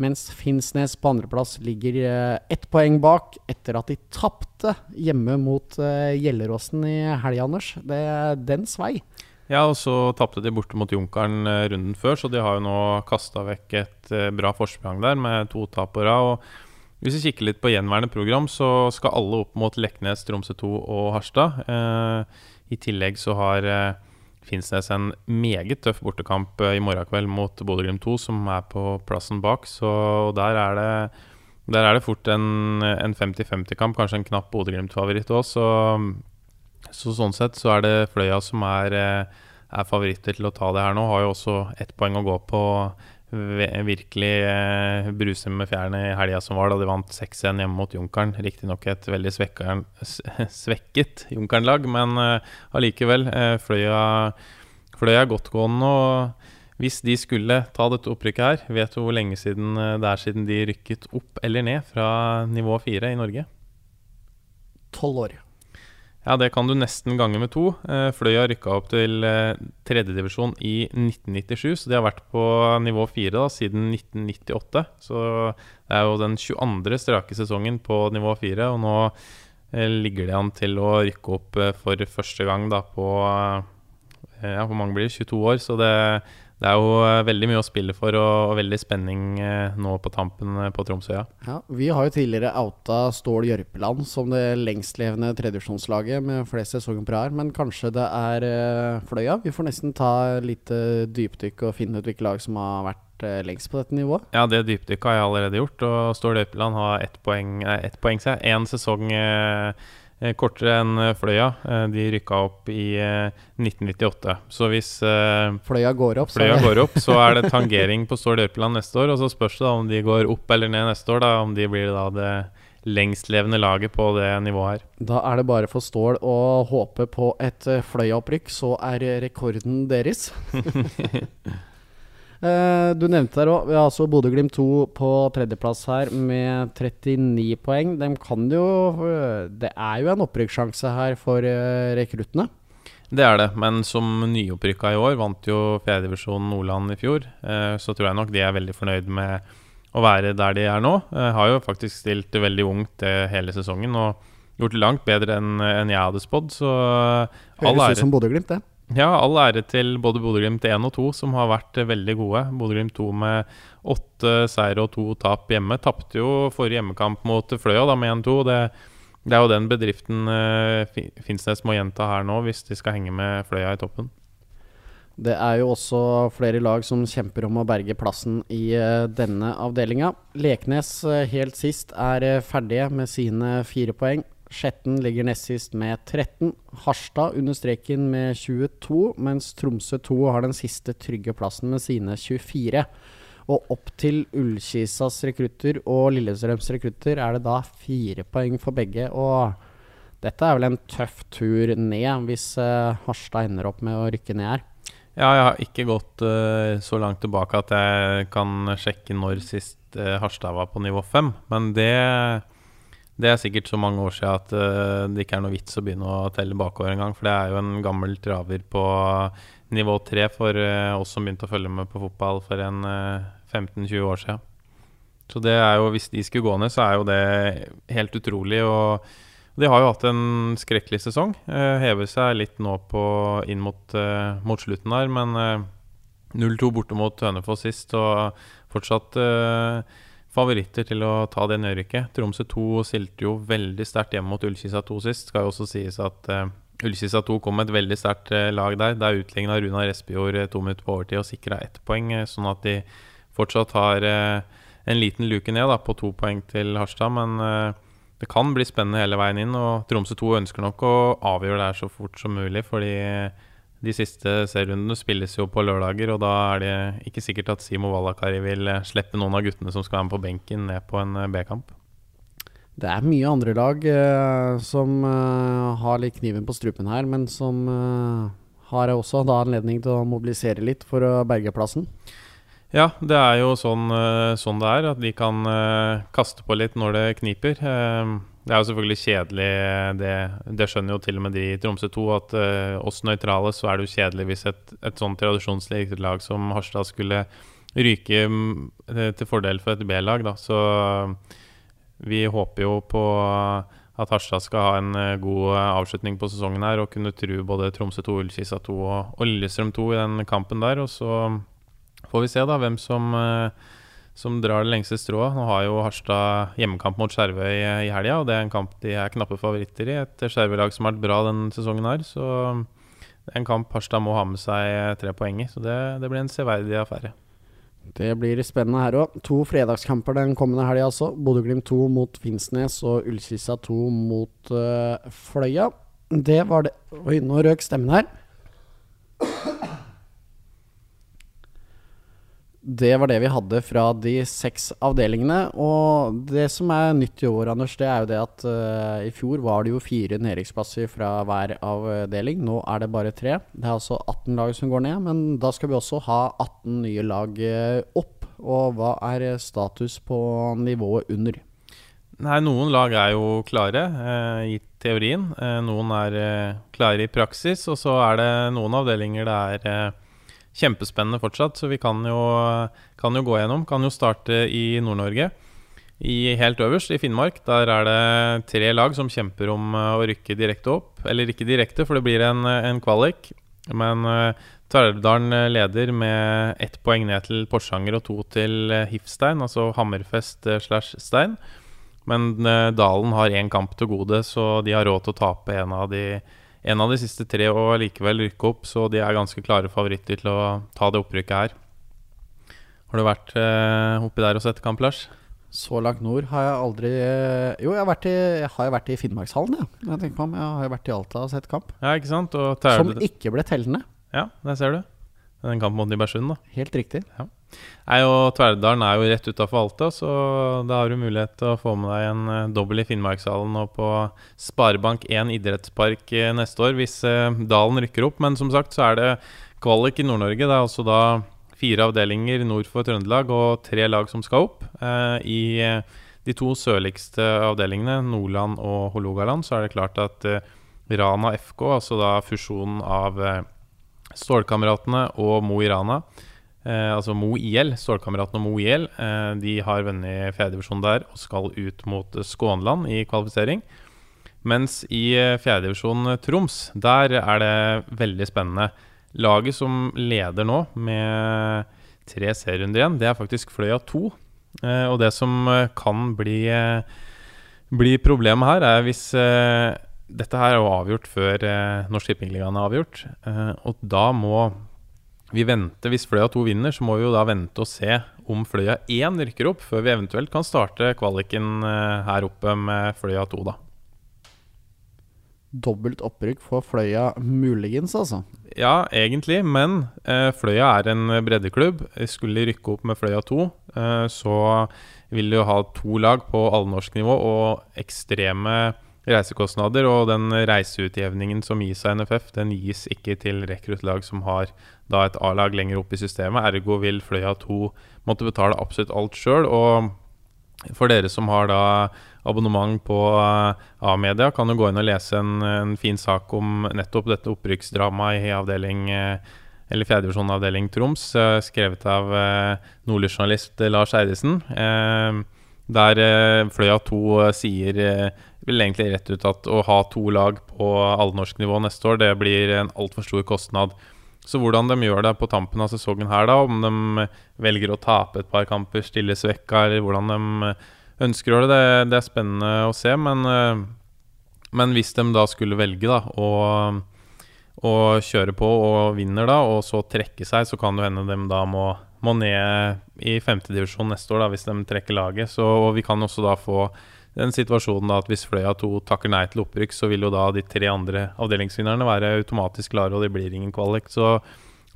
mens Finnsnes på andreplass ligger eh, ett poeng bak etter at de tapte hjemme mot uh, Gjelleråsen i helga, Anders. Det, er den svei. Ja, og så tapte de borte mot Junkeren uh, runden før, så de har jo nå kasta vekk et bra forsprang der med to tap på rad. Hvis vi kikker litt på gjenværende program, så skal alle opp mot Leknes, Tromsø 2 og Harstad. I tillegg så har Finnsnes en meget tøff bortekamp eh, i morgen kveld mot Bodø-Glimt 2, som er på plassen bak. Så der er det, der er det fort en 50-50-kamp, kanskje en knapp Bodø-Glimt-favoritt òg. Så, så, sånn sett så er det Fløya som er, eh, er, favoritter til å ta det her nå. Har jo også ett poeng å gå på virkelig eh, bruse med fjærene i helga som var, da de vant 6-1 hjemme mot Junkeren. Riktignok et veldig svekka, [laughs] svekket Junkeren-lag, men eh, allikevel. Eh, Fløya, Fløya er godtgående. Og hvis de skulle ta dette opprykket her, vet du hvor lenge siden det er siden de rykket opp eller ned fra nivå 4 i Norge? Tolv år. Ja, det kan du nesten gange med to. Eh, Fløya rykka opp til eh, tredjedivisjon i 1997, så de har vært på nivå fire siden 1998. Så det er jo den 22. strake sesongen på nivå fire, og nå eh, ligger de an til å rykke opp for første gang da på Ja, hvor mange blir det? 22 år. Så det, det er jo eh, veldig mye å spille for og, og veldig spenning eh, nå på tampen eh, på Tromsøya. Ja, vi har jo tidligere outa Stål Jørpeland som det lengstlevende tredjevisjonslaget med flest sesonger på rad, men kanskje det er Fløya? Vi får nesten ta litt dypdykk og finne ut hvilke lag som har vært lengst på dette nivået. Ja, det dypdykket har jeg allerede gjort, og Stål Jørpeland har ett poeng, nei, ett poeng seg. Én sesong Eh, kortere enn eh, Fløya. Eh, de rykka opp i 1998. Så hvis Fløya går opp, Fløya går opp så er det [laughs] tangering på Stål Jørpeland neste år. Og så spørs det da om de går opp eller ned neste år. Da, om de blir da det lengstlevende laget på det nivået her. Da er det bare for Stål å håpe på et Fløya-opprykk, så er rekorden deres. [laughs] Uh, du nevnte der òg, vi har altså Bodø-Glimt 2 på tredjeplass her med 39 poeng. De kan jo uh, Det er jo en opprykkssjanse her for uh, rekruttene. Det er det, men som nyopprykka i år, vant jo fjerdedivisjon Nordland i fjor, eh, så tror jeg nok de er veldig fornøyd med å være der de er nå. Jeg har jo faktisk stilt veldig ungt eh, hele sesongen og gjort det langt bedre enn jeg hadde spådd, så Høres ut som Bodø-Glimt, det. Ja, all ære til både Bodø-Glimt 1 og 2, som har vært veldig gode. Bodø-Glimt 2 med åtte seire og to tap hjemme. Tapte jo forrige hjemmekamp mot Fløya da med 1-2. Det det er jo den bedriften uh, Finnsnes må gjenta her nå, hvis de skal henge med Fløya i toppen. Det er jo også flere lag som kjemper om å berge plassen i uh, denne avdelinga. Leknes uh, helt sist er ferdige med sine fire poeng. Skjetten ligger nest sist med 13. Harstad under streken med 22, mens Tromsø 2 har den siste trygge plassen med sine 24. Og opp til Ullkisas rekrutter og Lillestrøms rekrutter er det da fire poeng for begge. Og dette er vel en tøff tur ned, hvis uh, Harstad ender opp med å rykke ned her. Ja, jeg har ikke gått uh, så langt tilbake at jeg kan sjekke når sist uh, Harstad var på nivå fem. Men det, det, er sikkert så mange år siden at det ikke er noe vits å begynne å telle bakover engang. For det er jo en gammel traver på nivå tre for oss som begynte å følge med på fotball for en 15-20 år siden. Så det er jo, hvis de skulle gå ned, så er jo det helt utrolig. Og de har jo hatt en skrekkelig sesong. Eh, hever seg litt nå på, inn mot, eh, mot slutten her, men eh, 0-2 borte mot Hønefoss sist, og fortsatt eh, favoritter til å ta det nedrykket. Tromsø 2 stilte jo veldig sterkt hjemme mot Ullkisa 2 sist. Skal jo også sies at uh, Ullkisa 2 kom med et veldig sterkt uh, lag der. Der utligna Runa Respejord to minutter på overtid og sikra ett poeng, sånn at de fortsatt har en liten luke ned da, på to poeng til Harstad. Men det kan bli spennende hele veien inn. Og Tromsø 2 ønsker nok å avgjøre det her så fort som mulig. Fordi de siste serierundene spilles jo på lørdager, og da er det ikke sikkert at Simo Valakari vil eh, slippe noen av guttene som skal være med på benken, ned på en B-kamp. Det er mye andre lag eh, som eh, har litt kniven på strupen her, men som eh, har også da anledning til å mobilisere litt for å berge plassen. Ja, det er jo sånn, eh, sånn, det er. At de kan kaste på litt når det kniper. Uh, det er jo selvfølgelig kjedelig, det, det, skjønner jo til og med de i Tromsø 2, at uh, oss nøytrale så er det jo kjedelig hvis et, et sånn tradisjonsrikt lag som Harstad skulle ryke til fordel for et B-lag. da, Så vi håper jo på at Harstad skal ha en god avslutning på sesongen her og kunne true både Tromsø 2, Ullkisa 2 og, og Lillestrøm 2 i den kampen der. Og så får vi se da hvem som, eh, som drar det lengste strået. Nå har jo Harstad hjemmekamp mot Skjervøy i helga, og det er en kamp de er knappe favoritter i. Et Skjervøy-lag som har vært bra denne sesongen her. Så det er en kamp Harstad må ha med seg tre poeng i. Så det, det blir en severdig affære. Det blir spennende her òg. To fredagskamper den kommende helga altså. Bodø-Glimt 2 mot Finnsnes og Ullkissa 2 mot uh, Fløya. Det var det Oi, nå røk stemmen her. Det var det vi hadde fra de seks avdelingene. Og det som er nytt i år, Anders, det er jo det at uh, i fjor var det jo fire nedrykksplasser fra hver avdeling. Nå er det bare tre. Det er altså 18 lag som går ned, men da skal vi også ha 18 nye lag uh, opp. Og hva er status på nivået under? Nei, Noen lag er jo klare uh, i teorien. noen er klare i praksis. Og så er det noen avdelinger det er kjempespennende fortsatt, så vi kan jo, kan jo gå gjennom. Kan jo starte i Nord-Norge. I Helt øverst, i Finnmark, der er det tre lag som kjemper om eh, å rykke direkte opp. Eller ikke direkte, for det blir en, en kvalik. Men uh, Tverrdalen leder med ett poeng ned til Porsanger og to til Hifstein, altså Hammerfest slash Stein. Men uh, Dalen har én kamp til gode, så de har råd til å tape en av de en av de siste tre og likevel rykke opp, så de er ganske klare favoritter til å ta det opprykket her. Har du vært eh, oppi der og sett kamp, Lars? Så langt nord har jeg aldri eh, Jo, jeg har vært i, har vært i Finnmarkshallen, ja. jeg. tenker på om jeg har vært i Alta og sett kamp. Ja, ikke sant? Som ikke ble tellende. Ja, der ser du. Den kampen mot Nybergsund, da. Helt riktig. Ja. Nei, og Tverdalen er jo rett utafor Alta, så da har du mulighet til å få med deg en uh, dobbel i Finnmarkshallen og på Sparebank1 idrettspark uh, neste år, hvis uh, Dalen rykker opp. Men som sagt så er det kvalik i Nord-Norge. Det er altså da fire avdelinger nord for Trøndelag og tre lag som skal opp. I de to sørligste avdelingene, Nordland og Hålogaland, så er det klart at Rana FK, altså da fusjonen av eh, Stålkameratene og Mo i Rana. Eh, altså Mo IL, Stålkameratene og Mo IL, eh, de har vunnet fjerdedivisjon der og skal ut mot Skånland i kvalifisering. Mens i eh, fjerdedivisjon Troms, der er det veldig spennende. Laget som leder nå med tre serierunder igjen, det er faktisk Fløya 2. Eh, og det som eh, kan bli, eh, bli problemet her, er hvis Dette her er jo avgjort før Norsk Tippingligaen er avgjort. og da må vi venter, Hvis Fløya 2 vinner, så må vi jo da vente og se om Fløya 1 rykker opp, før vi eventuelt kan starte kvaliken her oppe med Fløya 2, da. Dobbelt opprykk for Fløya muligens, altså? Ja, egentlig, men eh, Fløya er en breddeklubb. Skulle de rykke opp med Fløya 2, eh, så vil de jo ha to lag på allnorsk nivå og ekstreme reisekostnader. Og den reiseutjevningen som gis av NFF, den gis ikke til rekruttlag som har da et A-lag lenger opp i systemet. Ergo vil Fløya 2 måtte betale absolutt alt sjøl. Og for dere som har da abonnement på uh, A-media, kan du gå inn og lese en, en, fin sak om nettopp dette opprykksdramaet i avdeling eller fjerdedivisjon avdeling Troms, uh, skrevet av nordlysjournalist Lars Eidesen. der Fløya 2 sier vel egentlig rett ut at å ha to lag på allnorsk nivå neste år, det blir en altfor stor kostnad. Så hvordan de gjør det på tampen av sesongen her, da, om de velger å tape et par kamper, stille svekka, eller hvordan de ønsker å gjøre det, det, er spennende å se. Men, eh, men hvis de da skulle velge da, å, å, kjøre på og vinner da, og så trekke seg, så kan det hende de da må, må ned i femtedivisjon neste år da, hvis de trekker laget. Så, og vi kan også da få den situasjonen da at hvis Fløya 2 takker nei til opprykk, så vil jo da de tre andre avdelingsvinnerne være automatisk klare, og det blir ingen kvalik. Så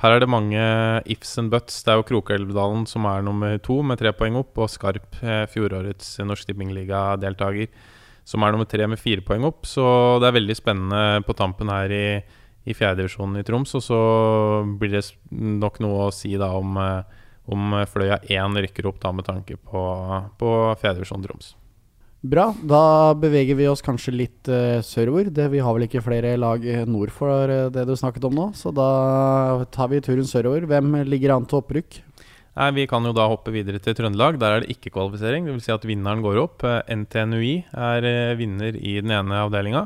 her er det mange ifs and buts. Det er jo Krokelvdalen som er nummer to med tre poeng opp, og Skarp, eh, fjorårets Norsk Tippingliga-deltaker, som er nummer tre med fire poeng opp. Så det er veldig spennende på tampen her i, i fjerdedivisjonen i Troms. Og så blir det nok noe å si da om, eh, om Fløya 1 rykker opp da med tanke på, på fjerdedivisjon Troms. Bra. Da beveger vi oss kanskje litt uh, sørover. Det, vi har vel ikke flere lag eh, nord for uh, det du snakket om nå, så da tar vi turen sørover. Hvem ligger an til opprykk? Nei, Vi kan jo da hoppe videre til Trøndelag. Der er det ikke kvalifisering. Dvs. Si at vinneren går opp. NTNUI er vinner i den ene avdelinga.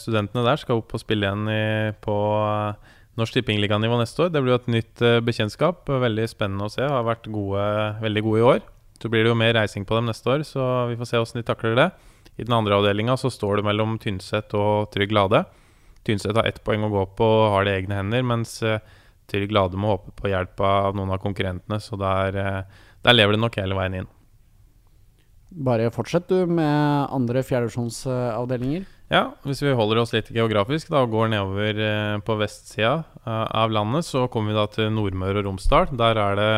Studentene der skal opp og spille igjen på Norsk Tippingliganivå neste år. Det blir jo et nytt bekjentskap. Veldig spennende å se. Har vært gode, veldig gode i år. Så blir det jo mer reising på dem neste år, så vi får se åssen de takler det. I den andre avdelinga så står det mellom Tynset og Trygg Lade. Tynset har ett poeng å gå på og har det i egne hender, mens eh, Trygg Lade må håpe på hjelp av noen av konkurrentene. Så der, eh, der lever det nok hele veien inn. Bare fortsett du med andre fjerdedivisjonsavdelinger. Ja, hvis vi holder oss litt geografisk da, og går nedover eh, på vestsida av landet, så kommer vi da til Nordmøre og Romsdal. Der er det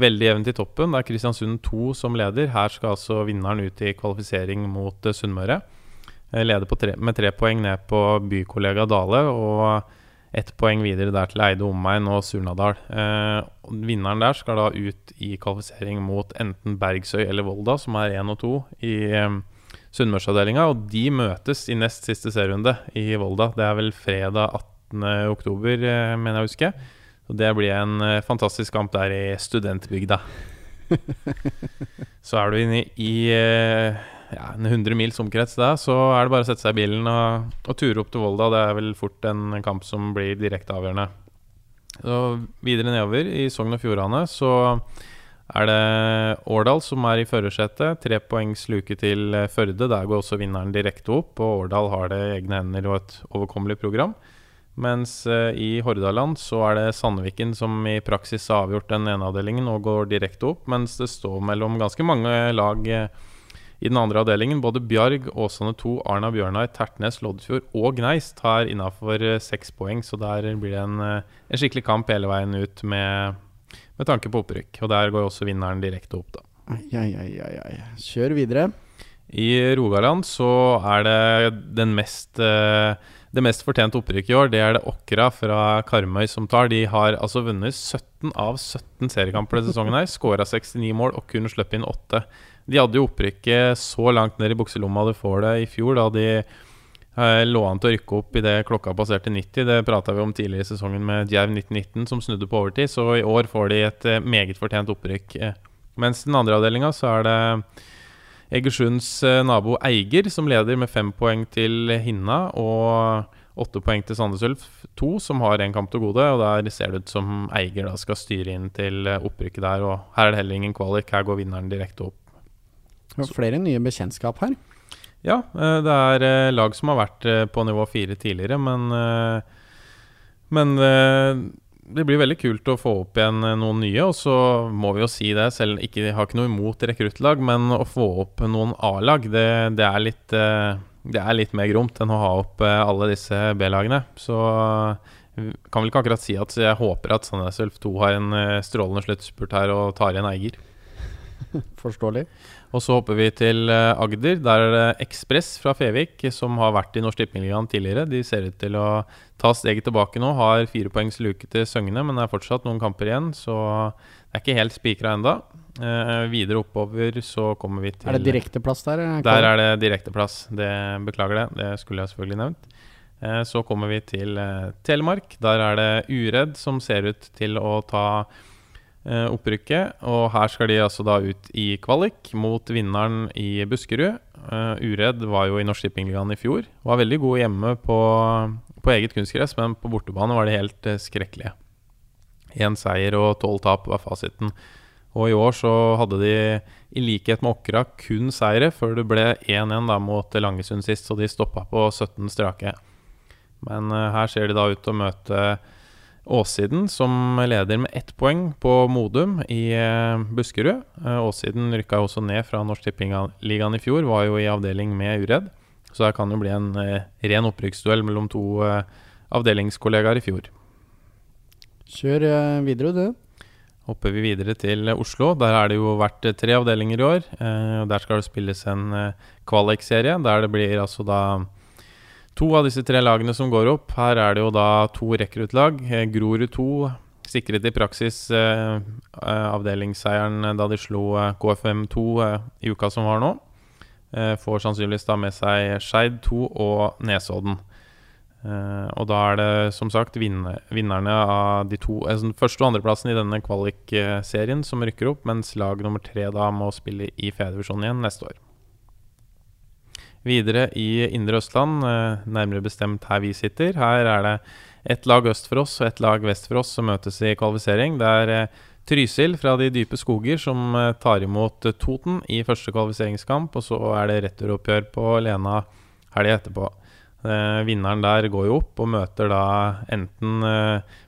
veldig jevnt i toppen. Det er Kristiansund 2 som leder. Her skal altså vinneren ut i kvalifisering mot uh, Sunnmøre. Uh, leder tre, med tre poeng ned på bykollega Dale og ett poeng videre der til Eide omegn og Surnadal. Eh, vinneren der skal da ut i kvalifisering mot enten Bergsøy eller Volda, som er 1 og 2 i eh, Sunnmørsavdelinga. Og de møtes i nest siste serierunde i Volda. Det er vel fredag 18.10, mener jeg å huske. Og det blir en uh, fantastisk kamp der i studentbygda. [laughs] så er du inne i uh, ja, en 100 mils omkrets der, så er det bare å sette seg i bilen og, og ture opp til Volda. Det er vel fort en kamp som blir direkte avgjørende. Så videre nedover i Sogn og Fjordane så er det Årdal som er i førersetet. Tre poengs luke til eh, Førde. Der går også vinneren direkte opp. Og Årdal har det i egne hender og et overkommelig program. Mens uh, i Hordaland så er det Sandviken som i praksis har avgjort den ene avdelingen og går direkte opp, mens det står mellom ganske mange lag uh, i den andre avdelingen. Både Bjarg, Åsane 2, Arna Bjørnar, Tertnes, Loddefjord og Gneist har innafor uh, seks poeng, så der blir det en, en, skikkelig kamp hele veien ut med, med tanke på opprykk. Og der går også vinneren direkte opp, da. Ai, ai, ai, ai. Kjør videre. I Rogaland så er det den mest uh, det mest fortjente opprykket i år det er det Åkra fra Karmøy som tar. De har altså vunnet 17 av 17 seriekamper denne sesongen. her Skåra 69 mål og kunne sluppet inn 8. De hadde jo opprykket så langt ned i bukselomma du får det i fjor, da de eh, lå an til å rykke opp idet klokka passerte 90. Det prata vi om tidligere i sesongen med Djerv 1919, som snudde på overtid. Så i år får de et eh, meget fortjent opprykk. Eh, mens den andre avdelinga så er det Egersunds nabo Eiger som leder med fem poeng til Hinna. Og åtte poeng til Sandnes Ulf 2, som har én kamp til gode. Og der ser det ut som Eiger da skal styre inn til opprykket der. Og her er det heller ingen kvalik. Her går vinneren direkte opp. Flere nye bekjentskap her. Ja, eh, det er eh, lag som har vært eh, på nivå fire tidligere, men Men det blir veldig kult å få opp igjen noen nye. Og så må vi jo si det, selv ikke har ikke noe imot rekruttlag, men å få opp noen A-lag, det, det, er litt Det er litt mer gromt enn å ha opp alle disse B-lagene. Så kan vel ikke akkurat si at jeg håper at Sandnes Ulf 2 har en strålende sluttspurt her og tar igjen Eiger. [laughs] Forståelig. Og så hopper vi til eh, Agder. Der er det Ekspress fra Fevik som har vært i Norsk Tippingligaen tidligere. De ser ut til å ta steget tilbake nå. Har fire poengs luke til Søgne, men det er fortsatt noen kamper igjen, så det er ikke helt spikra enda. Eh, videre oppover så kommer vi til Er det direkteplass der? Der er det direkteplass. Det, beklager det. Det skulle jeg selvfølgelig nevnt. Eh, så kommer vi til eh, Telemark. Der er det Uredd som ser ut til å ta Eh, opprykket. Og her skal de altså da ut i kvalik mot vinneren i Buskerud. Uh, Uredd var jo i Norsk Tippingligaen i fjor. Var veldig god hjemme på, på eget kunstgress, men på bortebane var de helt uh, skrekkelige. Én seier og tolv tap var fasiten. Og i år så hadde de, i likhet med Åkra, kun seire før det ble 1-1 da mot Langesund sist, så de stoppa på 17 strake. Men her ser de da ut til å møte Åssiden som leder med ett poeng på Modum i eh, Buskerud. Eh, Åssiden rykka også ned fra Norsk Tippingligaen i fjor, var jo i avdeling med Uredd. Så det kan jo bli en eh, ren opprykksduell mellom to avdelingskollegaer i fjor. Kjør videre, du. Hopper vi videre til Oslo. Der har det jo vært tre avdelinger i år. Der skal det spilles en kvalikserie, der det blir altså da To av disse tre lagene som går opp. Her er det jo da to rekruttlag. Eh, Grorud 2 sikret i praksis eh, eh, avdelingsseieren da de slo eh, KFM 2 eh, i uka som var nå. Eh, får sannsynligvis da med seg Skeid 2 og Nesodden. og da er det som sagt vinner, vinnerne av de to første- og andreplassen i denne kvalikserien som rykker opp, mens lag nummer tre da må spille i fjerdedivisjon igjen neste år. Videre i Indre Østland, eh, nærmere bestemt her vi sitter. Her er det ett lag øst for oss og ett lag vest for oss som møtes i kvalifisering. Det er eh, Trysil fra de dype skoger som eh, tar imot Toten i første kvalifiseringskamp. Og så er det returoppgjør på Lena helga etterpå. Vinneren der går jo opp og møter da enten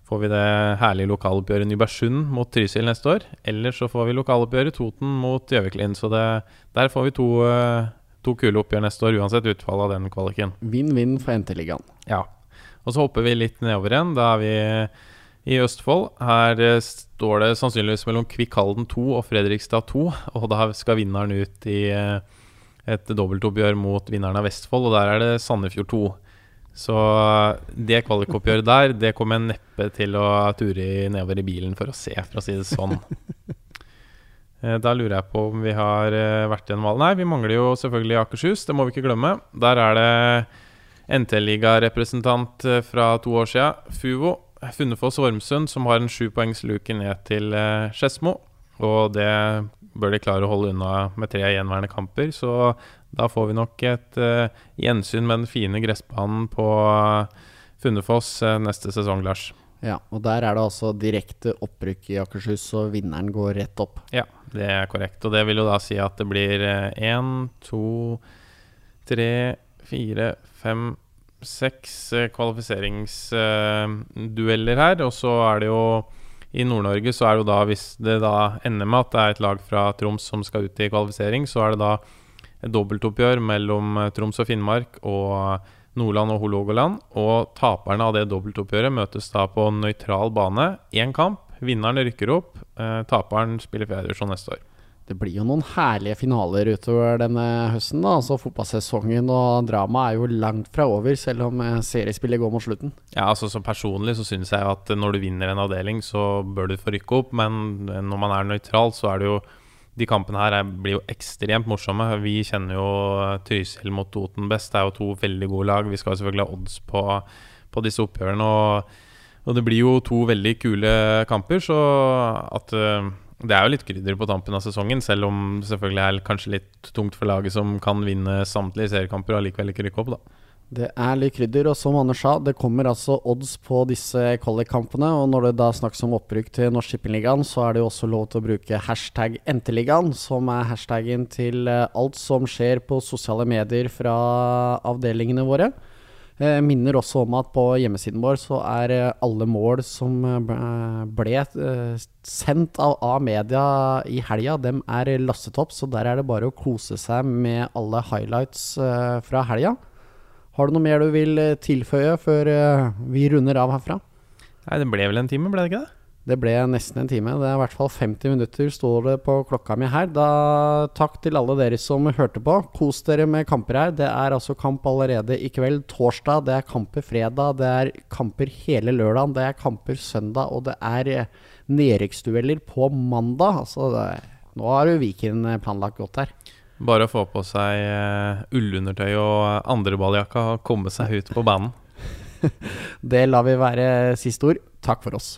får vi det herlige lokaloppgjøret Nybergsund mot Trysil neste år, eller så får vi lokaloppgjøret Toten mot Gjøviklin. Så det, der får vi to to kule oppgjør neste år, uansett utfall av den kvaliken. Vinn-vinn for NT-ligaen. Ja. Og så hopper vi litt nedover igjen. Da er vi i Østfold. Her eh, står det sannsynligvis mellom Kvikk Halden 2 og Fredrikstad 2. Og da skal vinneren ut i eh, et dobbeltoppgjør mot vinneren av Vestfold, og der er det Sandefjord 2. Så eh, det kvalikoppgjøret der, det kommer jeg neppe til å ture nedover i bilen for å se, for å si det sånn. [laughs] Eh, da lurer jeg på om vi har eh, vært gjennom alle Nei, vi mangler jo selvfølgelig Akershus. Det må vi ikke glemme. Der er det NT-ligarepresentant eh, fra to år siden, Fuvo. Funnefoss Ormsund, som har en sjupoengsluke ned til Skedsmo. Og det bør de klare å holde unna med tre gjenværende kamper. Så da får vi nok et gjensyn med den fine gressbanen på Funnefoss neste sesong, Lars. Ja, og der er det altså direkte opprykk i Akershus, så vinneren går rett opp. Ja, det er korrekt. Og det vil jo da si at det blir én, eh, to, tre, fire, fem, seks eh, kvalifiseringsdueller her. Og så er det jo i Nord-Norge så er det jo da, hvis det da ender med at det er et lag fra Troms som skal ut i kvalifisering, så er det da et dobbeltoppgjør mellom eh, Troms og Finnmark og Nordland og Hålogaland. Og taperne av det dobbeltoppgjøret møtes da på nøytral bane. Én kamp. Vinneren rykker opp. Eh, taperen spiller fjerdedivisjon neste år. Det blir jo noen herlige finaler utover denne høsten. da Altså Fotballsesongen og dramaet er jo langt fra over, selv om eh, seriespillet går mot slutten. Ja, altså så Personlig så syns jeg at når du vinner en avdeling, så bør du få rykke opp. Men når man er nøytral, så er det jo de kampene her er, blir jo ekstremt morsomme. Vi kjenner jo Trysil mot Toten best. Det er jo to veldig gode lag. Vi skal selvfølgelig ha odds på, på disse oppgjørene. Og, og, det blir jo to veldig kule kamper, så at uh, det er jo litt krydder på tampen av sesongen, selv om det selvfølgelig er kanskje litt tungt for laget som kan vinne samtlige seriekamper og allikevel ikke rykke opp, da. Det er litt krydder, og som Anders sa, det kommer altså odds på disse kvalikkampene. Og når det da snakkes om opprykk til Norsk Shippingligaen, så er det jo også lov til å bruke hashtag NT-ligaen, som er hashtaggen til eh, alt som skjer på sosiale medier fra avdelingene våre. Jeg minner også om at på hjemmesiden vår så er eh, alle mål som eh, ble sendt av A-media i helga, dem er lastet opp. Så der er det bare å kose seg med alle highlights fra helga. Har du noe mer du vil eh, tilføye før eh, vi runder av herfra? Nei, Det ble vel en time, ble det ikke det? Det ble nesten en time. Det er i hvert fall 50 minutter står det på klokka mi her. Da Takk til alle dere som hørte på. Kos dere med kamper her. Det er altså kamp allerede i kveld, torsdag. Det er kamper fredag. Det er kamper hele lørdagen. Det er kamper søndag. Og det er eh, nedrykksdueller på mandag. Altså, det, nå har jo Viken planlagt godt her. Bare å få på seg uh, ullundertøy og andreballjakka og komme seg ut på banen. [laughs] det lar vi være siste ord. Takk for oss.